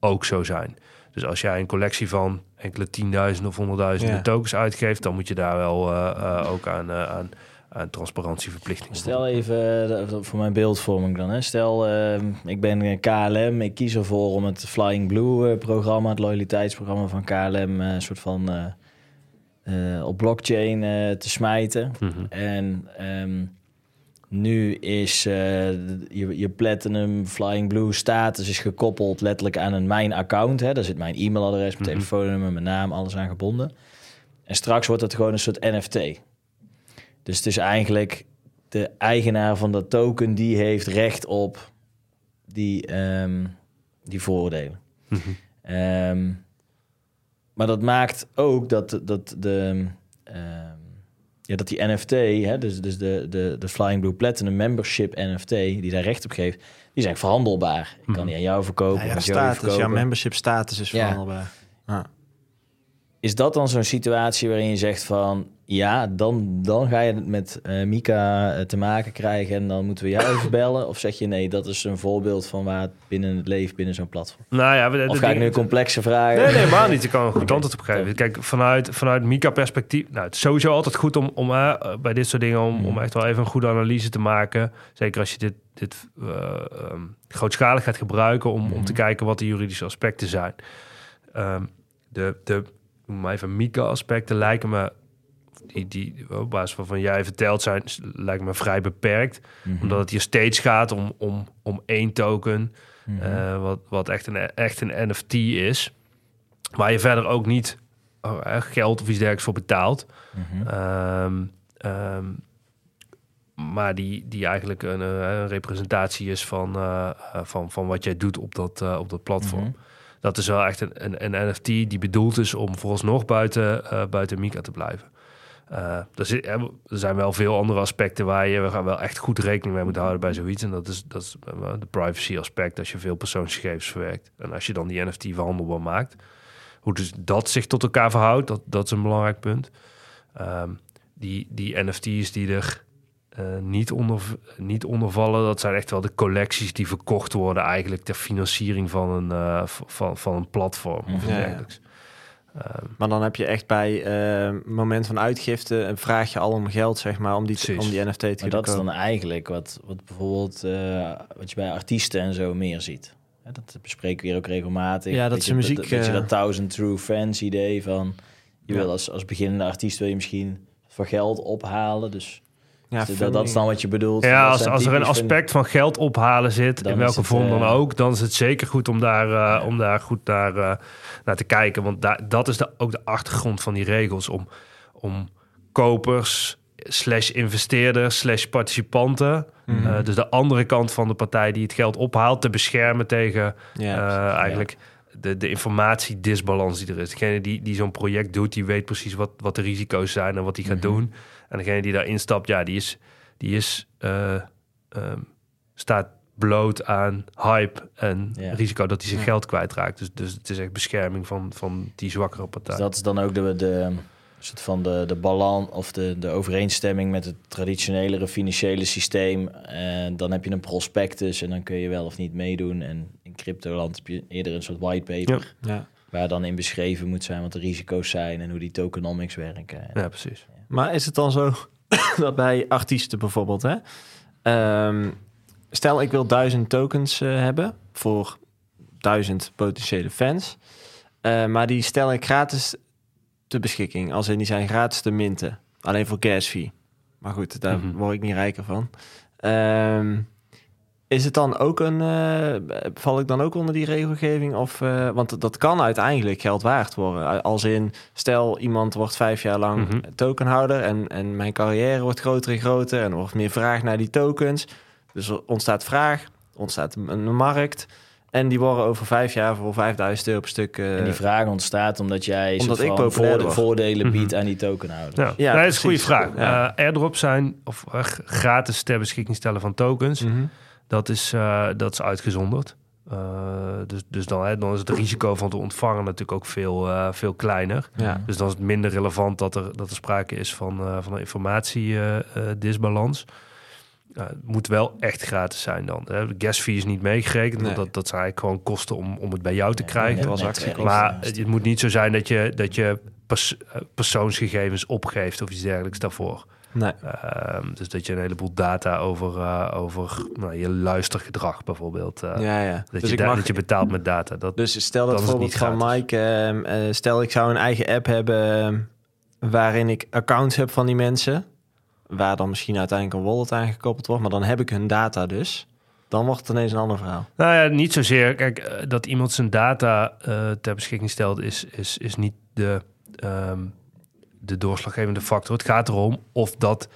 [SPEAKER 2] ook zo zijn. Dus als jij een collectie van enkele tienduizenden of honderdduizenden ja. tokens uitgeeft, dan moet je daar wel uh, ook aan, aan, aan transparantieverplichtingen.
[SPEAKER 3] Stel even voor mijn beeldvorming dan. Hè. Stel, uh, ik ben KLM. Ik kies ervoor om het Flying Blue programma, het loyaliteitsprogramma van KLM, een uh, soort van op blockchain te smijten.
[SPEAKER 2] Mm-hmm.
[SPEAKER 3] En um, nu is eh, je, je Platinum Flying Blue status is gekoppeld letterlijk aan een mijn account. Hè? Daar zit mijn e-mailadres, mijn
[SPEAKER 2] Mhm.
[SPEAKER 3] telefoonnummer, mijn naam, alles aan gebonden. En straks wordt het gewoon een soort NFT. Dus het is eigenlijk de eigenaar van dat token die heeft recht op die, ehm, die voordelen.
[SPEAKER 2] Mhm.
[SPEAKER 3] Ehm, maar dat maakt ook dat, dat, de, ehm, ja, dat die NFT, hè, dus, dus de, de, de Flying Blue Platinum Membership NFT, die daar recht op geeft, die zijn verhandelbaar. Ik kan
[SPEAKER 2] Mhm.
[SPEAKER 3] die aan jou verkopen,
[SPEAKER 1] Ja, ja, status,
[SPEAKER 3] verkopen.
[SPEAKER 1] jouw membership status is
[SPEAKER 3] Ja.
[SPEAKER 1] verhandelbaar. Ja.
[SPEAKER 3] Is dat dan zo'n situatie waarin je zegt van... ja, dan, dan ga je het met eh, Mika eh, te maken krijgen... en dan moeten we jou even bellen? Of zeg je nee, dat is een voorbeeld van waar het binnen het leeft... binnen zo'n platform?
[SPEAKER 2] Nou ja, we-
[SPEAKER 3] Of ga ik nu complexe vragen?
[SPEAKER 2] Nee, nee, maar niet. Ik kan een goed antwoord op geven. Kijk, vanuit, vanuit Mika-perspectief... Nou, het is sowieso altijd goed om, om eh, bij dit soort dingen... Om, om
[SPEAKER 3] Mhm.
[SPEAKER 2] echt wel even een goede analyse te maken. Zeker als je dit, dit eh, ehm, grootschalig gaat gebruiken... Om, om te
[SPEAKER 3] Mhm.
[SPEAKER 2] kijken wat de juridische aspecten zijn. Ehm, de, de, noem maar even Mika-aspecten lijken me... Die, die op basis waarvan jij verteld zijn, lijken me vrij beperkt.
[SPEAKER 3] Mhm.
[SPEAKER 2] Omdat het hier steeds gaat om, om, om één token...
[SPEAKER 3] Mhm.
[SPEAKER 2] Eh, wat, wat echt een, echt een NFT is. Waar je verder ook niet oh, eh, geld of iets dergelijks voor betaalt.
[SPEAKER 3] Mhm.
[SPEAKER 2] Ehm, ehm, maar die, die eigenlijk een, eh, een representatie is van, van, van wat jij doet op dat, op dat platform. Dat is wel echt een, een, een NFT die bedoeld is om vooralsnog buiten, eh buiten Mika te blijven. Eh, er, zit, er zijn wel veel andere aspecten waar je we gaan wel echt goed rekening mee moet houden bij zoiets. En dat is, dat is eh, de privacy aspect als je veel persoonsgegevens verwerkt. En als je dan die NFT verhandelbaar maakt. Hoe dus dat zich tot elkaar verhoudt, dat, dat is een belangrijk punt. Ehm, die, die NFT's die er eh, niet, onder, niet onder vallen, dat zijn echt wel de collecties die verkocht worden eigenlijk ter financiering van een, eh, van, van een platform of iets
[SPEAKER 1] Ja, ja.
[SPEAKER 2] dergelijks.
[SPEAKER 1] Maar dan heb je echt bij eh moment van uitgifte... een vraag je al om geld, zeg maar, om die, om die NFT te
[SPEAKER 3] Maar
[SPEAKER 1] kunnen
[SPEAKER 3] dat is dan eigenlijk wat, wat bijvoorbeeld eh, wat je bij artiesten en zo meer ziet. Hè, dat bespreken we hier ook regelmatig.
[SPEAKER 1] Ja, dat is muziek,
[SPEAKER 3] Dat, weet je
[SPEAKER 1] eh,
[SPEAKER 3] dat Thousand True Fans idee van... Je
[SPEAKER 1] Ja.
[SPEAKER 3] wil als, als beginnende artiest wil je misschien voor geld ophalen. Dus
[SPEAKER 1] Ja,
[SPEAKER 3] dat, dat is dan wat je bedoelt.
[SPEAKER 2] Ja, als, als er een aspect van geld ophalen zit, in welke
[SPEAKER 3] het,
[SPEAKER 2] vorm dan
[SPEAKER 3] eh,
[SPEAKER 2] ook, dan is het zeker goed om daar, eh, om daar goed naar, eh, naar te kijken. Want daar, dat is de, ook de achtergrond van die regels. Om, om kopers, slash investeerders, slash participanten,
[SPEAKER 1] Mhm.
[SPEAKER 2] eh, dus de andere kant van de partij die het geld ophaalt, te beschermen tegen
[SPEAKER 1] Ja,
[SPEAKER 2] eh, eigenlijk de, de informatiedisbalans die er is. Degene die, die zo'n project doet, die weet precies wat, wat de risico's zijn en wat hij gaat
[SPEAKER 3] Mhm.
[SPEAKER 2] doen. En degene die daarin stapt, ja, die is, die is eh, ehm, staat bloot aan hype en
[SPEAKER 3] Ja.
[SPEAKER 2] risico dat hij zijn
[SPEAKER 1] Ja.
[SPEAKER 2] geld kwijtraakt. Dus, dus het is echt bescherming van, van die zwakkere partij.
[SPEAKER 3] Dus dat is dan ook de, de, soort van de, de balans of de, de overeenstemming met het traditionelere financiële systeem. En dan heb je een prospectus en dan kun je wel of niet meedoen. En in cryptoland heb je eerder een soort whitepaper.
[SPEAKER 1] ja.
[SPEAKER 3] Waar dan in beschreven moet zijn wat de risico's zijn en hoe die tokenomics werken.
[SPEAKER 2] Ja, precies.
[SPEAKER 1] Maar is het dan zo dat bij artiesten bijvoorbeeld, hè? Ehm, stel ik wil duizend tokens eh, hebben voor duizend potentiële fans, Eh, maar die stel ik gratis ter beschikking, als in die zijn gratis te minten, alleen voor gas fee. Maar goed, daar
[SPEAKER 2] Mhm.
[SPEAKER 1] word ik niet rijker van. Ehm, is het dan ook een, eh, val ik dan ook onder die regelgeving? Of, eh, want dat kan uiteindelijk geld waard worden. Als in, stel iemand wordt vijf jaar lang
[SPEAKER 2] Mhm.
[SPEAKER 1] tokenhouder en, en mijn carrière wordt groter en groter en er wordt meer vraag naar die tokens. Dus er ontstaat vraag, ontstaat een, markt en die worden over vijf jaar voor 5000 euro per stuk. eh,
[SPEAKER 3] En die vraag ontstaat omdat jij
[SPEAKER 1] Omdat ik
[SPEAKER 3] voorde- voordelen
[SPEAKER 2] Mhm.
[SPEAKER 3] biedt aan die tokenhouder.
[SPEAKER 2] Ja,
[SPEAKER 1] Ja,
[SPEAKER 2] dat is een goede vraag.
[SPEAKER 1] Ja.
[SPEAKER 2] Eh, airdrops zijn, of gratis ter beschikking stellen van tokens,
[SPEAKER 1] mhm.
[SPEAKER 2] Dat is, eh, dat is uitgezonderd. Eh, dus dus dan, hè, dan is het risico van te ontvangen natuurlijk ook veel, eh, veel kleiner.
[SPEAKER 1] Ja.
[SPEAKER 2] Dus dan is het minder relevant dat er, dat er sprake is van, van een informatiedisbalans. Het moet wel echt gratis zijn dan. Hè. De gas fee is niet meegerekend.
[SPEAKER 1] Nee.
[SPEAKER 2] Dat, dat zijn eigenlijk gewoon kosten om, om het bij jou te krijgen.
[SPEAKER 3] net-
[SPEAKER 2] Maar het, moet niet zo zijn dat je, dat je pers- persoonsgegevens opgeeft of iets dergelijks daarvoor.
[SPEAKER 1] Nee.
[SPEAKER 2] Ehm, dus dat je een heleboel data over, eh, over nou, je luistergedrag bijvoorbeeld. eh,
[SPEAKER 1] ja, ja.
[SPEAKER 2] dat,
[SPEAKER 1] Dus
[SPEAKER 2] je
[SPEAKER 1] mag,
[SPEAKER 2] dat je betaalt met data. Dat,
[SPEAKER 1] Dus stel dat
[SPEAKER 2] het
[SPEAKER 1] voorbeeld van. Mike. ehm, eh, stel ik zou een eigen app hebben ehm, waarin ik accounts heb van die mensen. waar dan misschien uiteindelijk een wallet aan gekoppeld wordt, maar dan heb ik hun data dus. Dan wordt het ineens een ander verhaal.
[SPEAKER 2] Nou ja, niet zozeer. Kijk, dat iemand zijn data ter beschikking stelt, is, is, is niet de, de doorslaggevende factor. Het gaat erom of dat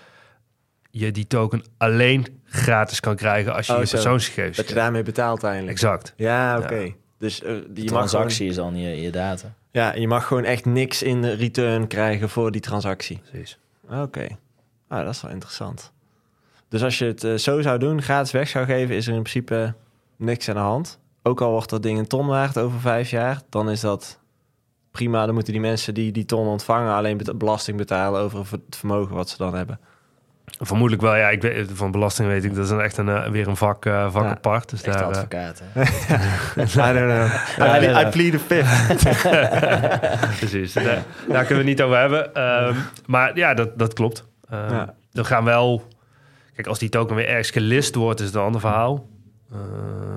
[SPEAKER 2] je die token alleen gratis kan krijgen als je
[SPEAKER 1] Oh,
[SPEAKER 2] je persoonsgegevens
[SPEAKER 1] Dat je daarmee betaalt eigenlijk.
[SPEAKER 2] Exact.
[SPEAKER 1] Ja, oké. Dus eh, mag gewoon,
[SPEAKER 3] transactie is dan je, je data.
[SPEAKER 1] ja, je mag gewoon echt niks in de return krijgen voor die transactie.
[SPEAKER 2] Precies.
[SPEAKER 1] Oké. Ah, dat is wel interessant. Dus als je het eh, zo zou doen, gratis weg zou geven, is er in principe niks aan de hand. Ook al wordt dat ding een ton waard over vijf jaar, dan is dat prima. Dan moeten die mensen die die ton ontvangen alleen belasting betalen over het vermogen wat ze dan hebben.
[SPEAKER 2] Vermoedelijk wel, ja. Ik weet, van belasting weet ik, dat is een echt een, eh, weer een vak, eh, vak
[SPEAKER 1] Ja.
[SPEAKER 2] apart. Dus
[SPEAKER 3] Echt
[SPEAKER 2] daar, eh,
[SPEAKER 3] advocaat, hè?
[SPEAKER 1] I don't know. I, I plead the fifth.
[SPEAKER 2] Precies, daar, daar kunnen we het niet over hebben. Ehm, maar ja, dat, dat klopt.
[SPEAKER 1] Ja.
[SPEAKER 2] Er gaan wel... Kijk, als die token weer ergens gelist wordt, is het een ander verhaal.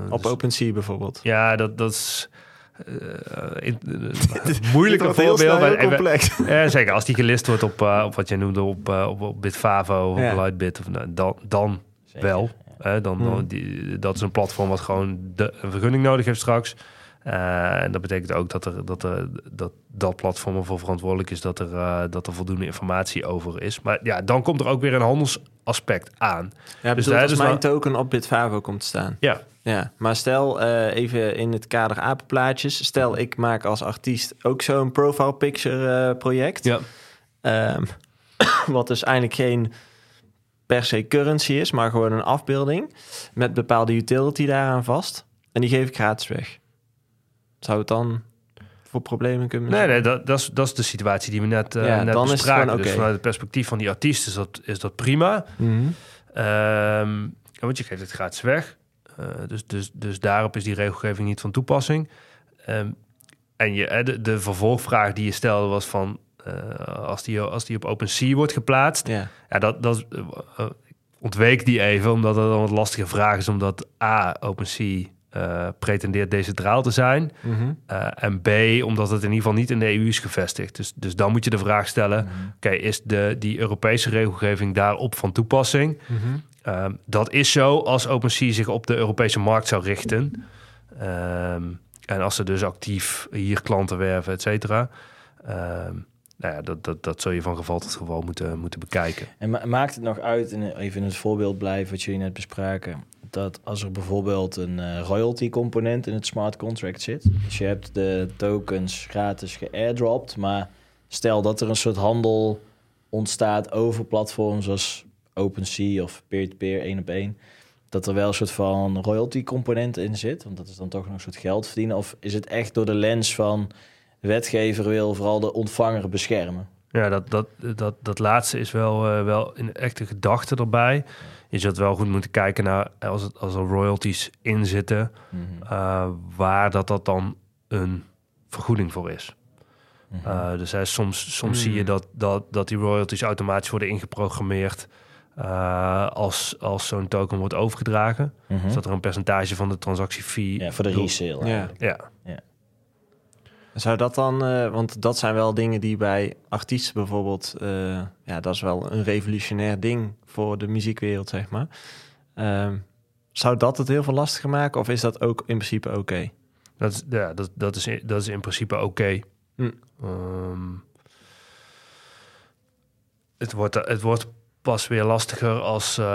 [SPEAKER 1] Op
[SPEAKER 2] dus-
[SPEAKER 1] OpenSea bijvoorbeeld.
[SPEAKER 2] Ja, dat, dat is... eh, in- eh,
[SPEAKER 1] wordt heel
[SPEAKER 2] voorbeeld.
[SPEAKER 1] snel
[SPEAKER 2] maar
[SPEAKER 1] heel
[SPEAKER 2] even-
[SPEAKER 1] complex.
[SPEAKER 2] Ja, zeker. Als die gelist wordt op, eh, op wat jij noemde, op, eh, op, op Bitfavo of
[SPEAKER 1] Ja.
[SPEAKER 2] Lightbit, of, nou, dan, dan
[SPEAKER 3] Zeker,
[SPEAKER 2] wel.
[SPEAKER 3] ja.
[SPEAKER 2] Hè, dan,
[SPEAKER 1] Hmm.
[SPEAKER 2] dan die, dat is een platform wat gewoon de, een vergunning nodig heeft straks. Eh, en dat betekent ook dat, er, dat, er, dat dat platform ervoor verantwoordelijk is dat er, eh, dat er voldoende informatie over is. Maar ja, dan komt er ook weer een handelsaspect aan.
[SPEAKER 1] Ja, dus als
[SPEAKER 2] is
[SPEAKER 1] mijn
[SPEAKER 2] wel-
[SPEAKER 1] token op Bitfavo komt te staan.
[SPEAKER 2] Ja,
[SPEAKER 1] Ja, maar stel eh, even in het kader apenplaatjes. Stel ik maak als artiest ook zo'n profile picture eh, project.
[SPEAKER 2] ja.
[SPEAKER 1] Ehm, wat dus eigenlijk geen per se currency is, maar gewoon een afbeelding met bepaalde utility daaraan vast. En die geef ik gratis weg. Zou het dan voor problemen kunnen
[SPEAKER 2] Nee, nee, dat, dat, is, dat is de situatie die we net, eh
[SPEAKER 1] Ja,
[SPEAKER 2] net
[SPEAKER 1] dan is het
[SPEAKER 2] bespraken. Dus vanuit het perspectief van die artiest is dat, is dat prima.
[SPEAKER 1] Mhm.
[SPEAKER 2] Ehm, want je geeft het gratis weg. Eh, dus, dus, dus daarop is die regelgeving niet van toepassing. Ehm, en je, de, de vervolgvraag die je stelde was van... eh, als, die, als die op OpenSea wordt geplaatst...
[SPEAKER 1] Ja.
[SPEAKER 2] Ja, dat, dat eh, ontweek die even, omdat het dan wat lastige vraag is... omdat A, OpenSea pretendeert decentraal te zijn...
[SPEAKER 1] Mhm.
[SPEAKER 2] en B, omdat het in ieder geval niet in de EU is gevestigd. Dus, dus dan moet je de vraag stellen... oké, is de, die Europese regelgeving daarop van toepassing...
[SPEAKER 1] Mhm.
[SPEAKER 2] Ehm, dat is zo als OpenSea zich op de Europese markt zou richten. Ehm, en als ze dus actief hier klanten werven, et cetera. Ehm, nou ja, dat, dat, dat zul je van geval tot geval moeten, moeten bekijken.
[SPEAKER 3] En ma- maakt het nog uit, in, even in het voorbeeld blijven wat jullie net bespraken, dat als er bijvoorbeeld een eh, royalty component in het smart contract zit, dus je hebt de tokens gratis geairdropt, maar stel dat er een soort handel ontstaat over platforms zoals OpenSea of peer-to-peer, één op één, dat er wel een soort van royalty component in zit, want dat is dan toch nog een soort geld verdienen, of is het echt door de lens van de wetgever wil vooral de ontvanger beschermen?
[SPEAKER 2] Ja, dat, dat, dat, dat laatste is wel, eh, wel een echte gedachte erbij. Je zult wel goed moeten kijken naar als, het, als er royalties in zitten,
[SPEAKER 3] Mhm.
[SPEAKER 2] eh, waar dat, dat dan een vergoeding voor is.
[SPEAKER 3] Mhm.
[SPEAKER 2] Uh, dus hè, soms, soms zie je dat, dat, dat die royalties automatisch worden ingeprogrammeerd uh, als, als zo'n token wordt overgedragen.
[SPEAKER 3] Mhm.
[SPEAKER 2] Dus dat er een percentage van de transactiefee...
[SPEAKER 3] Ja, voor de resale.
[SPEAKER 1] Ja.
[SPEAKER 3] eigenlijk.
[SPEAKER 2] Ja,
[SPEAKER 1] Zou dat dan, eh, want dat zijn wel dingen die bij artiesten bijvoorbeeld, eh, ja, dat is wel een revolutionair ding voor de muziekwereld, zeg maar. Ehm, zou dat het heel veel lastiger maken of is dat ook in principe oké?
[SPEAKER 2] dat, is, ja dat, dat, is, in- dat is in principe oké.
[SPEAKER 1] Hm.
[SPEAKER 2] Ehm, het, wordt, het wordt pas weer lastiger als, eh,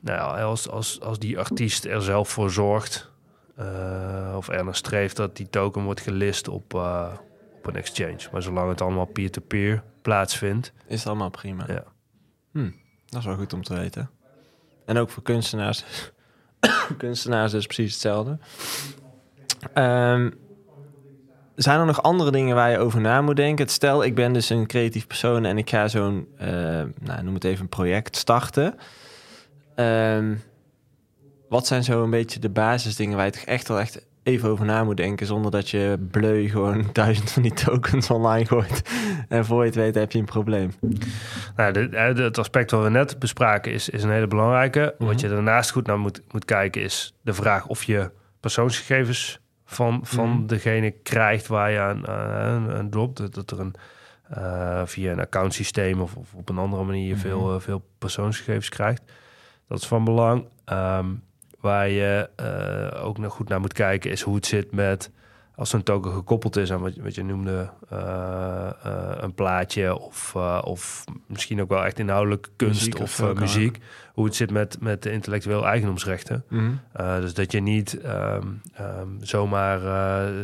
[SPEAKER 2] nou ja, als, als, als die artiest er zelf voor zorgt... eh, of er naar streeft dat die token wordt gelist op, eh, op een exchange. Maar zolang het allemaal peer-to-peer plaatsvindt...
[SPEAKER 1] Is het allemaal prima?
[SPEAKER 2] Ja.
[SPEAKER 1] Hm, dat is wel goed om te weten. En ook voor kunstenaars. kunstenaars is precies hetzelfde. Ehm, zijn er nog andere dingen waar je over na moet denken? Stel, ik ben dus een creatief persoon en ik ga zo'n, eh, nou, noem het even een project starten. Ehm, wat zijn zo een beetje de basisdingen waar je toch echt wel echt even over na moet denken, zonder dat je bleu gewoon duizend van die tokens online gooit. En voor je het weet heb je een probleem.
[SPEAKER 2] Nou, de, eh, het aspect wat we net bespraken is, is een hele belangrijke.
[SPEAKER 1] Mhm.
[SPEAKER 2] Wat je daarnaast goed naar moet, moet kijken is de vraag of je persoonsgegevens van, van
[SPEAKER 1] Mhm.
[SPEAKER 2] degene krijgt waar je aan, aan, aan dropt. Dat, dat er een, eh, via een accountsysteem of, of op een andere manier
[SPEAKER 3] Mhm.
[SPEAKER 2] veel, eh, veel persoonsgegevens krijgt. Dat is van belang. Ehm, waar je eh, ook nog goed naar moet kijken is hoe het zit met als zo'n token gekoppeld is aan wat, je- wat je noemde een plaatje of, of misschien ook wel echt inhoudelijk kunst
[SPEAKER 1] Muziek of
[SPEAKER 2] muziek. Hoe het zit met, met de intellectueel eigendomsrechten.
[SPEAKER 1] Mhm.
[SPEAKER 2] Uh, dus dat je niet ehm, ehm, zomaar,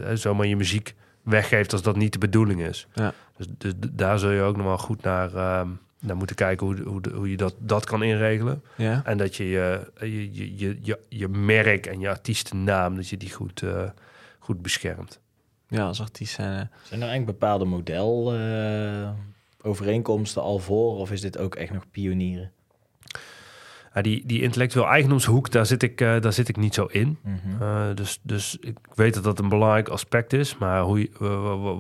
[SPEAKER 2] eh, zomaar je muziek weggeeft als dat niet de bedoeling is.
[SPEAKER 1] Ja.
[SPEAKER 2] Dus, dus daar zul je ook nog wel goed naar, ehm, naar moeten kijken hoe, hoe, hoe je dat, dat kan inregelen.
[SPEAKER 1] Ja.
[SPEAKER 2] En dat je je, je, je, je, je, je merk en je artiestennaam, dat je die goed, eh, goed beschermt.
[SPEAKER 1] ja, als artiest zijn. eh,
[SPEAKER 3] Zijn er eigenlijk bepaalde model eh, overeenkomsten al voor? Of is dit ook echt nog pionieren?
[SPEAKER 2] Ja, die, die intellectueel eigendomshoek, daar zit ik, eh, daar zit ik niet zo in.
[SPEAKER 3] Mhm.
[SPEAKER 2] Uh, dus, dus ik weet dat dat een belangrijk aspect is, maar hoe,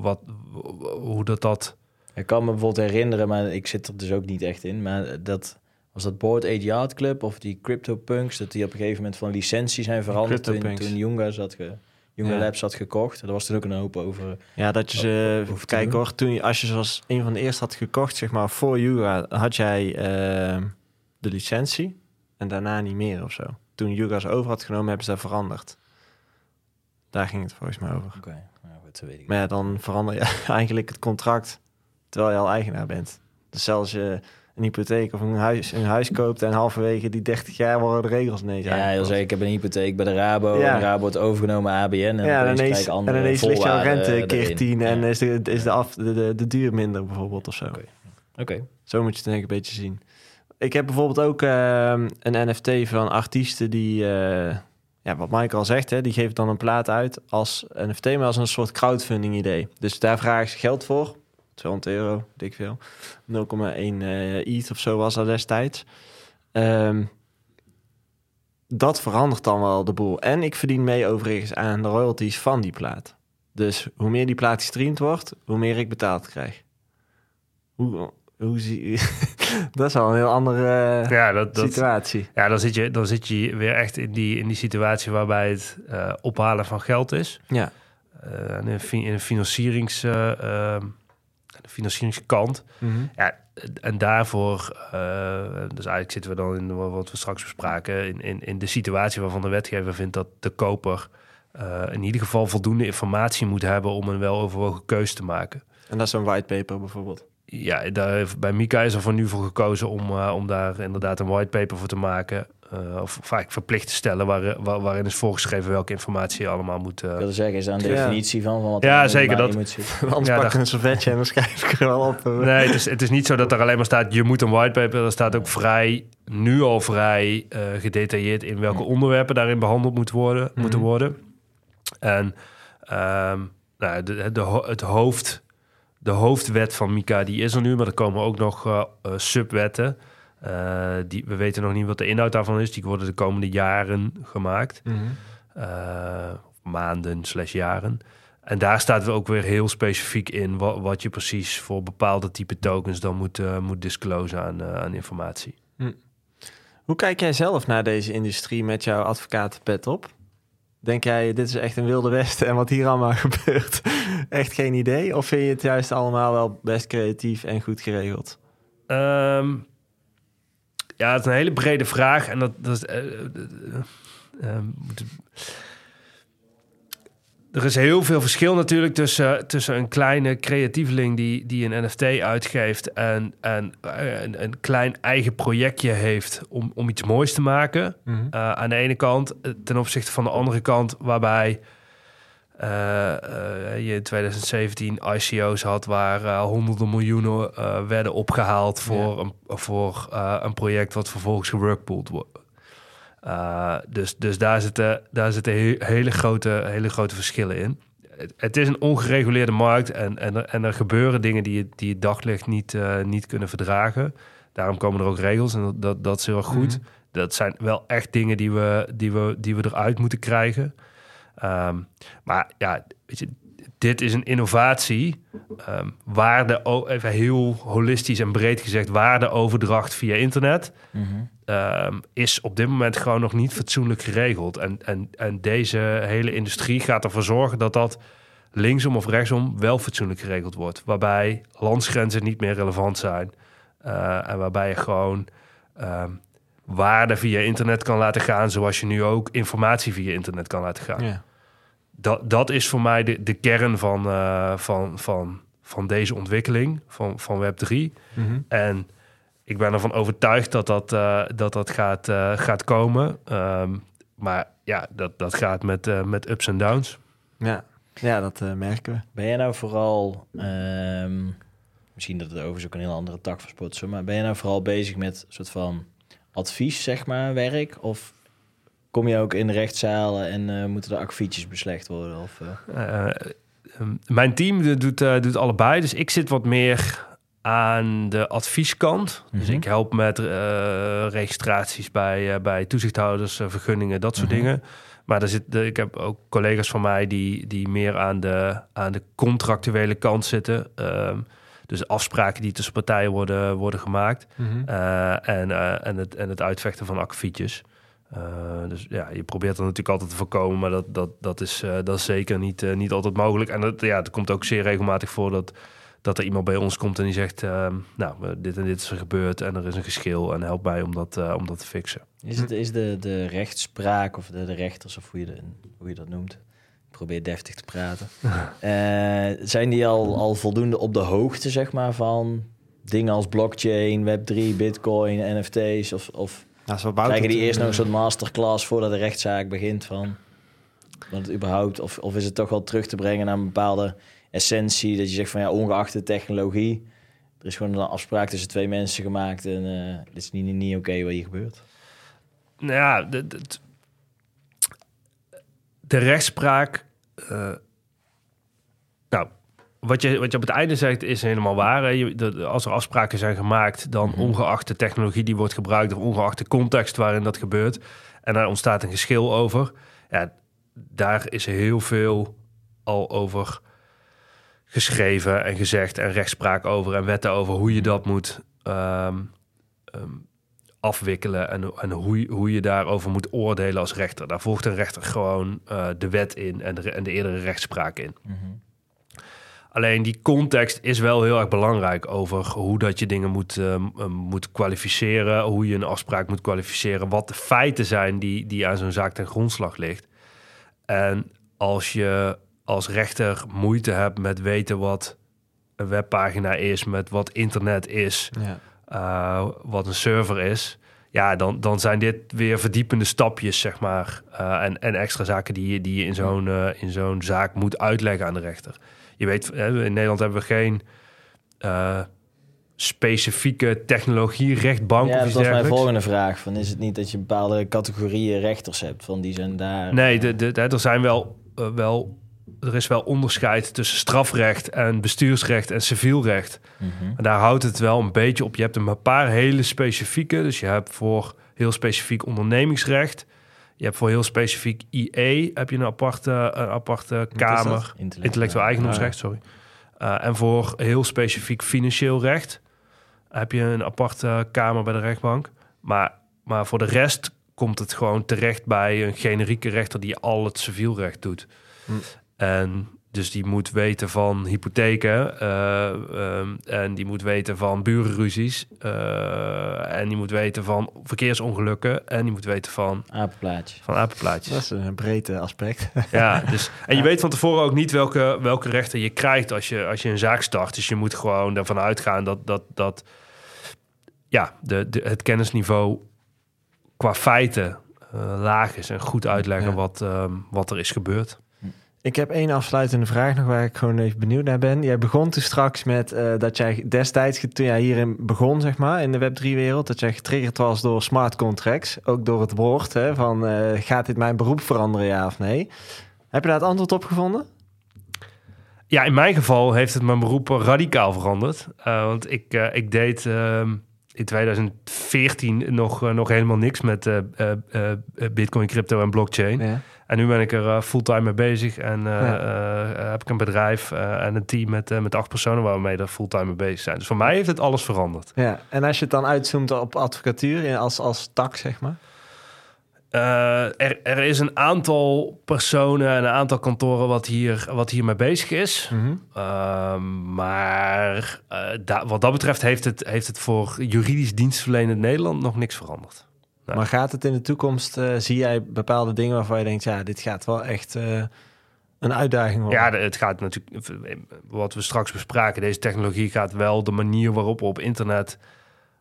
[SPEAKER 2] wat, wa- hoe dat dat...
[SPEAKER 3] Ik kan me bijvoorbeeld herinneren, maar ik zit er dus ook niet echt in. Maar dat was dat Board 8 Yard Club of die CryptoPunks, dat die op een gegeven moment van licentie zijn veranderd toen, toen Junga zat ge, Junga
[SPEAKER 1] Ja.
[SPEAKER 3] Labs had gekocht. Daar was toen ook een hoop over.
[SPEAKER 1] Ja, dat je ze...
[SPEAKER 3] Doen.
[SPEAKER 1] hoor. Toen je, als je zoals een van de eerste had gekocht, zeg maar, voor Yuga, had jij ehm, de licentie. En daarna niet meer of zo. Toen Yuga ze over had genomen, hebben ze dat veranderd. Daar ging het volgens mij over.
[SPEAKER 3] Oké, nou goed, dat weet ik.
[SPEAKER 1] Maar ja, dan verander je eigenlijk het contract terwijl je al eigenaar bent. Dus zelfs je een hypotheek of een huis, een huis koopt en halverwege die 30 jaar worden de regels ineens
[SPEAKER 3] Ja, heel zeker. Ik heb een hypotheek bij de Rabo.
[SPEAKER 1] Ja.
[SPEAKER 3] En de Rabo wordt overgenomen ABN. En
[SPEAKER 1] Ja, ineens,
[SPEAKER 3] krijg ik
[SPEAKER 1] en
[SPEAKER 3] andere
[SPEAKER 1] ineens ligt jouw rente keer
[SPEAKER 3] erin.
[SPEAKER 1] 10 en
[SPEAKER 3] Ja.
[SPEAKER 1] is, de, is de, af, de, de, de duur minder bijvoorbeeld of zo.
[SPEAKER 3] Oké. Oké.
[SPEAKER 1] Zo moet je het denk ik een beetje zien. Ik heb bijvoorbeeld ook ehm, een NFT van artiesten die, eh, ja, wat Michael al zegt, hè, die geeft dan een plaat uit als NFT, maar als een soort crowdfunding idee. Dus daar vragen ze geld voor, 200 euro, dik veel. 0,1 eh ETH of zo was dat destijds. Ehm, dat verandert dan wel de boel. En ik verdien mee overigens aan de royalties van die plaat. Dus hoe meer die plaat gestreamd wordt, hoe meer ik betaald krijg. Hoe, hoe zie Dat is al een heel andere eh,
[SPEAKER 2] Ja, dat, dat,
[SPEAKER 1] situatie.
[SPEAKER 2] ja dan, zit je, dan zit je weer echt in die, in die situatie waarbij het eh, ophalen van geld is.
[SPEAKER 1] Ja.
[SPEAKER 2] Eh, in, een in een financierings, eh, ehm, de financieringskant.
[SPEAKER 1] Mhm.
[SPEAKER 2] Ja, en daarvoor, dus eigenlijk zitten we dan in wat we straks bespraken, in, in, in de situatie waarvan de wetgever vindt dat de koper in ieder geval voldoende informatie moet hebben om een weloverwogen keus te maken.
[SPEAKER 1] En dat is een whitepaper bijvoorbeeld.
[SPEAKER 2] Ja, daar, bij Mika is er voor nu voor gekozen om, eh, om daar inderdaad een whitepaper voor te maken. eh, of vaak verplicht te stellen waar, waar- waarin is voorgeschreven welke informatie je allemaal moet... eh,
[SPEAKER 3] Ik wilde zeggen, is daar een
[SPEAKER 1] Ja.
[SPEAKER 3] definitie van? van wat
[SPEAKER 2] Ja,
[SPEAKER 3] er
[SPEAKER 2] zeker, dat-
[SPEAKER 3] je moet?
[SPEAKER 1] Anders
[SPEAKER 2] Ja,
[SPEAKER 1] pak ik een servetje en dan schrijf ik er wel op.
[SPEAKER 2] Nee, het is, het is niet zo dat er alleen maar staat... je moet een whitepaper. Er staat ook vrij, nu al vrij eh, gedetailleerd... in welke onderwerpen daarin behandeld moet worden, moeten
[SPEAKER 1] Mhm.
[SPEAKER 2] worden. En ehm, nou, de, de, het hoofd, de hoofdwet van Mika die is er nu... maar er komen ook nog eh, eh, subwetten... Eh, die, we weten nog niet wat de inhoud daarvan is. Die worden de komende jaren gemaakt. Eh, maanden slash jaren. En daar staat we ook weer heel specifiek in wat, wat je precies voor bepaalde type tokens dan moet, moet disclosen aan, aan informatie.
[SPEAKER 1] Hoe kijk jij zelf naar deze industrie met jouw advocatenpet op? Denk jij, dit is echt een wilde westen en wat hier allemaal gebeurt, echt geen idee? Of vind je het juist allemaal wel best creatief en goed geregeld?
[SPEAKER 2] Ehm, ja, het is een hele brede vraag. En dat, dat is. eh, eh, eh, er is heel veel verschil natuurlijk tussen, tussen een kleine creatieveling die, die een NFT uitgeeft en, en eh, een, een klein eigen projectje heeft om, om iets moois te maken. Uh, aan de ene kant, eh, ten opzichte van de andere kant, waarbij uh, uh, je in 2017 ICO's had waar honderden miljoenen werden opgehaald voor, een, voor een project wat vervolgens geworkpooled wordt. Dus, dus daar zitten, daar zitten he hele, grote, hele grote verschillen in. Het, het, is een ongereguleerde markt en, en, er, en er gebeuren dingen die, die het daglicht niet, niet kunnen verdragen. Daarom komen er ook regels en dat, dat, dat is heel erg goed. Mm -hmm. Dat zijn wel echt dingen die we, die we, die we eruit moeten krijgen. Um, maar ja, weet je, dit is een innovatie. Um, waarde, even heel holistisch en breed gezegd, waardeoverdracht via internet. Mm -hmm. Um, is op dit moment gewoon nog niet fatsoenlijk geregeld. En, en, en deze hele industrie gaat ervoor zorgen dat dat linksom of rechtsom wel fatsoenlijk geregeld wordt. Waarbij landsgrenzen niet meer relevant zijn. Uh, en waarbij je gewoon ehm, waarde via internet kan laten gaan, zoals je nu ook informatie via internet kan laten gaan. Ja. Dat, dat is voor mij de, de kern van, uh, van, van, van deze ontwikkeling van, van Web3. Mm En ik ben ervan overtuigd dat dat, uh, dat, dat gaat, uh, gaat komen. Um, maar ja, dat, dat gaat met, uh, met ups en downs.
[SPEAKER 1] Ja, ja dat merken we.
[SPEAKER 3] Ben jij nou vooral, um, misschien dat het overigens ook een heel andere tak van sport maar ben je nou vooral bezig met een soort van advies, zeg maar, werk? Of kom je ook in de rechtszalen en moeten de akfietjes beslecht worden? Of,
[SPEAKER 2] um, mijn team doet, doet allebei, dus ik zit wat meer aan de advieskant. Dus mhm. ik help met uh, registraties bij, uh, bij toezichthouders, uh, vergunningen, dat soort mhm. dingen. Maar er zit, ik heb ook collega's van mij die, die meer aan de, aan de contractuele kant zitten. Um, dus afspraken die tussen partijen worden, worden gemaakt. Mhm. en, en, het, en het uitvechten van akkefietjes. dus ja, je probeert er natuurlijk altijd te voorkomen, maar dat, dat, dat, is, dat is zeker niet, niet altijd mogelijk. En dat, ja, het komt ook zeer regelmatig voor dat dat er iemand bij ons komt en die zegt, uh, nou, dit en dit is er gebeurd en er is een geschil en help mij om dat, uh, om dat te fixen.
[SPEAKER 3] Is, het, is de, de rechtspraak of de, de rechters of hoe je, de, hoe je dat noemt, ik probeer deftig te praten, uh, zijn die al, al voldoende op de hoogte, zeg maar, van dingen als blockchain, Web3, Bitcoin, NFT's of, of nou, krijgen die eerst nog een soort masterclass voordat de rechtszaak begint van... Want het überhaupt, of, of is het toch wel terug te brengen naar een bepaalde essentie. Dat je zegt van ja, ongeacht de technologie. Er is gewoon een afspraak tussen twee mensen gemaakt. En uh, dit is niet, niet, oké wat hier gebeurt.
[SPEAKER 2] Nou ja, de, de, de rechtspraak. Uh, nou, wat je, wat je op het einde zegt is helemaal waar. Je, de, als er afspraken zijn gemaakt, dan mhm. ongeacht de technologie die wordt gebruikt, of ongeacht de context waarin dat gebeurt, en daar ontstaat een geschil over. Ja, daar is heel veel al over geschreven en gezegd en rechtspraak over en wetten over hoe je dat moet ehm, ehm, afwikkelen en, en hoe, hoe je daarover moet oordelen als rechter. Daar volgt een rechter gewoon uh, de wet in en de, en de eerdere rechtspraak in. Mhm. Alleen die context is wel heel erg belangrijk over hoe dat je dingen moet, uh, moet kwalificeren, hoe je een afspraak moet kwalificeren, wat de feiten zijn die, die aan zo'n zaak ten grondslag ligt. En als je als rechter moeite hebt met weten wat een webpagina is, met wat internet is, ja. uh, wat een server is, ja, dan, dan zijn dit weer verdiepende stapjes, zeg maar. Uh, en, en extra zaken die je, die je in zo'n uh, in zo'n zaak moet uitleggen aan de rechter. Je weet, in Nederland hebben we geen specifieke technologie-rechtbank.
[SPEAKER 3] Ja, dat was mijn volgende vraag. Van, is het niet dat je bepaalde categorieën rechters hebt? Van die zijn daar.
[SPEAKER 2] Nee, de, de, de, er zijn wel, wel er is wel onderscheid tussen strafrecht en bestuursrecht en civielrecht. Mm En daar houdt het wel een beetje op. Je hebt een paar hele specifieke. Dus je hebt voor heel specifiek ondernemingsrecht. Je hebt voor heel specifiek IE heb je een aparte, een aparte kamer. Intellectueel eigendomsrecht, sorry. Uh, en voor heel specifiek financieel recht heb je een aparte kamer bij de rechtbank. Maar, maar voor de rest komt het gewoon terecht bij een generieke rechter die al het civielrecht doet. Hm. En dus die moet weten van hypotheken. Uh, um, en die moet weten van burenruzies. Uh, en die moet weten van verkeersongelukken. En die moet weten van...
[SPEAKER 3] Apenplaatjes.
[SPEAKER 2] Van apenplaatjes.
[SPEAKER 1] Dat is een breed aspect.
[SPEAKER 2] Ja, dus, en je weet van tevoren ook niet welke, welke rechten je krijgt als je, als je een zaak start. Dus je moet gewoon ervan uitgaan dat, dat, dat ja, de, de, het kennisniveau qua feiten uh, laag is. En goed uitleggen wat, um, wat er is gebeurd.
[SPEAKER 1] Ik heb één afsluitende vraag nog waar ik gewoon even benieuwd naar ben. Jij begon toen straks met uh, dat jij destijds, toen jij hierin begon, zeg maar, in de Web3-wereld, dat jij getriggerd was door smart contracts. Ook door het woord hè, van uh, gaat dit mijn beroep veranderen, ja of nee? Heb je daar het antwoord op gevonden?
[SPEAKER 2] Ja, in mijn geval heeft het mijn beroep radicaal veranderd. Uh, want ik, ik deed ehm, in 2014 nog, nog helemaal niks met Bitcoin, crypto en blockchain. Ja. En nu ben ik er uh, fulltime mee bezig. En uh, heb ik een bedrijf en een team met, met acht personen waar we mee er fulltime mee bezig zijn. Dus voor mij heeft het alles veranderd.
[SPEAKER 1] Ja, en als je het dan uitzoomt op advocatuur als, als tak, zeg maar?
[SPEAKER 2] Uh, er, er, is een aantal personen en een aantal kantoren wat, hier, wat hiermee bezig is.
[SPEAKER 1] Mhm.
[SPEAKER 2] Uh, maar uh, wat dat betreft heeft het, heeft het voor juridisch dienstverlenend Nederland nog niks veranderd.
[SPEAKER 1] Nou. Maar gaat het in de toekomst, uh, zie jij bepaalde dingen waarvan je denkt, ja, dit gaat wel echt een uitdaging worden?
[SPEAKER 2] Ja, het gaat natuurlijk, wat we straks bespraken, deze technologie gaat wel de manier waarop we op internet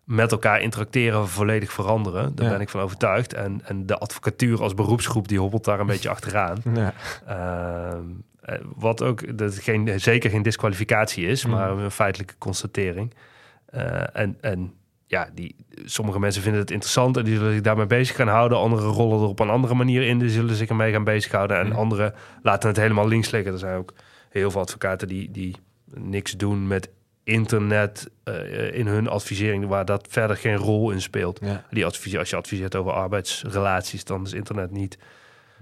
[SPEAKER 2] met elkaar interacteren volledig veranderen. Daar
[SPEAKER 1] Ja.
[SPEAKER 2] ben ik van overtuigd. En, en de advocatuur als beroepsgroep die hobbelt daar een beetje achteraan.
[SPEAKER 1] Ja.
[SPEAKER 2] Ehm, eh, wat ook dat geen, zeker geen disqualificatie is,
[SPEAKER 1] Mhm.
[SPEAKER 2] maar een feitelijke constatering. Eh, en, en ja, die, sommige mensen vinden het interessant en die zullen zich daarmee bezig gaan houden. Anderen rollen er op een andere manier in, die zullen zich ermee gaan bezighouden. En
[SPEAKER 1] Mhm.
[SPEAKER 2] anderen laten het helemaal links liggen. Er zijn ook heel veel advocaten die, die niks doen met internet eh, in hun advisering, waar dat verder geen rol in speelt.
[SPEAKER 1] Ja.
[SPEAKER 2] Die adviseer, als je adviseert over arbeidsrelaties, dan is internet niet,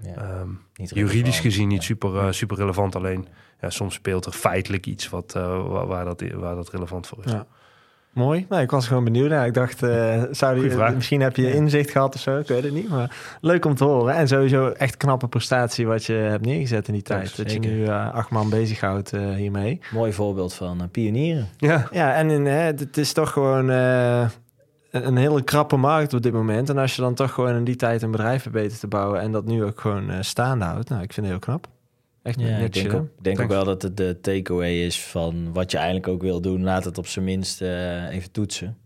[SPEAKER 3] Ja,
[SPEAKER 2] ehm,
[SPEAKER 3] niet
[SPEAKER 2] juridisch gezien niet super, eh, super relevant. Alleen ja, soms speelt er feitelijk iets wat, eh, waar dat, waar dat relevant voor is.
[SPEAKER 1] Mooi. Nou, ik was gewoon benieuwd. Ik dacht, eh, zou die, misschien heb je inzicht gehad of zo. Ik weet het niet. Maar leuk om te horen. En sowieso echt knappe prestatie wat je hebt neergezet in die tijd. Dat je nu eh, acht man bezighoudt eh hiermee.
[SPEAKER 3] Mooi voorbeeld van pionieren.
[SPEAKER 2] Ja,
[SPEAKER 1] Ja, en in, het is toch gewoon een, hele krappe markt op dit moment. En als je dan toch gewoon in die tijd een bedrijf hebt weten te bouwen... en dat nu ook gewoon staande houdt. Nou, ik vind het heel knap. Echt
[SPEAKER 3] Ja, ik denk, ook, ik denk ook wel dat het de takeaway is van wat je eigenlijk ook wil doen. Laat het op zijn minst eh, even toetsen.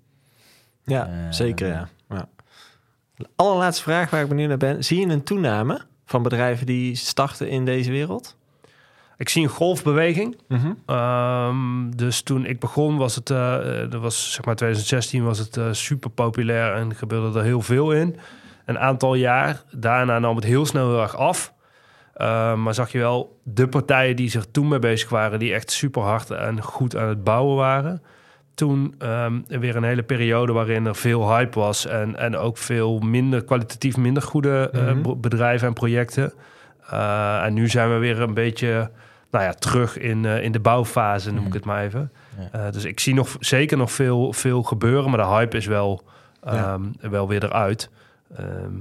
[SPEAKER 1] Ja,
[SPEAKER 3] Eh,
[SPEAKER 1] zeker ja. ja. Allerlaatste vraag waar ik benieuwd naar ben. Zie je een toename van bedrijven die starten in deze wereld?
[SPEAKER 2] ik zie een golfbeweging.
[SPEAKER 1] Mhm.
[SPEAKER 2] Ehm, dus toen ik begon was het, eh, eh, dat was zeg maar 2016 was het super populair en gebeurde er heel veel in. Een aantal jaar. Daarna nam het heel snel heel erg af. Ehm, maar zag je wel de partijen die zich toen mee bezig waren, die echt super hard en goed aan het bouwen waren. Toen ehm, weer een hele periode waarin er veel hype was en, en ook veel minder kwalitatief minder goede eh,
[SPEAKER 1] Mhm.
[SPEAKER 2] be- bedrijven en projecten. Eh, en nu zijn we weer een beetje nou ja, terug in, eh, in de bouwfase, noem ik
[SPEAKER 3] Mhm.
[SPEAKER 2] het maar even.
[SPEAKER 3] Ja.
[SPEAKER 2] Eh, dus ik zie nog zeker nog veel, veel gebeuren, maar de hype is wel,
[SPEAKER 1] Ja.
[SPEAKER 2] ehm, wel weer eruit. Ehm,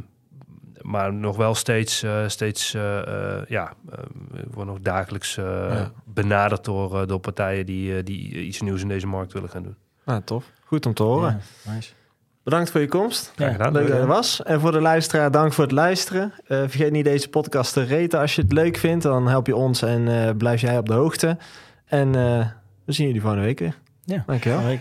[SPEAKER 2] maar nog wel steeds, eh, steeds eh, eh, ja, we worden nog dagelijks
[SPEAKER 1] Ja.
[SPEAKER 2] benaderd door, door partijen die, die iets nieuws in deze markt willen gaan doen.
[SPEAKER 1] Nou, tof. Goed om te horen.
[SPEAKER 3] Ja, nice.
[SPEAKER 1] Bedankt voor je komst.
[SPEAKER 2] Gedaan.
[SPEAKER 1] Leuk dat je er was. En voor de luisteraar, dank voor het luisteren. Eh, vergeet niet deze podcast te reten. Als je het leuk vindt, dan help je ons en eh, blijf jij op de hoogte. En eh, we zien jullie volgende week weer.
[SPEAKER 3] Ja.
[SPEAKER 1] Dankjewel.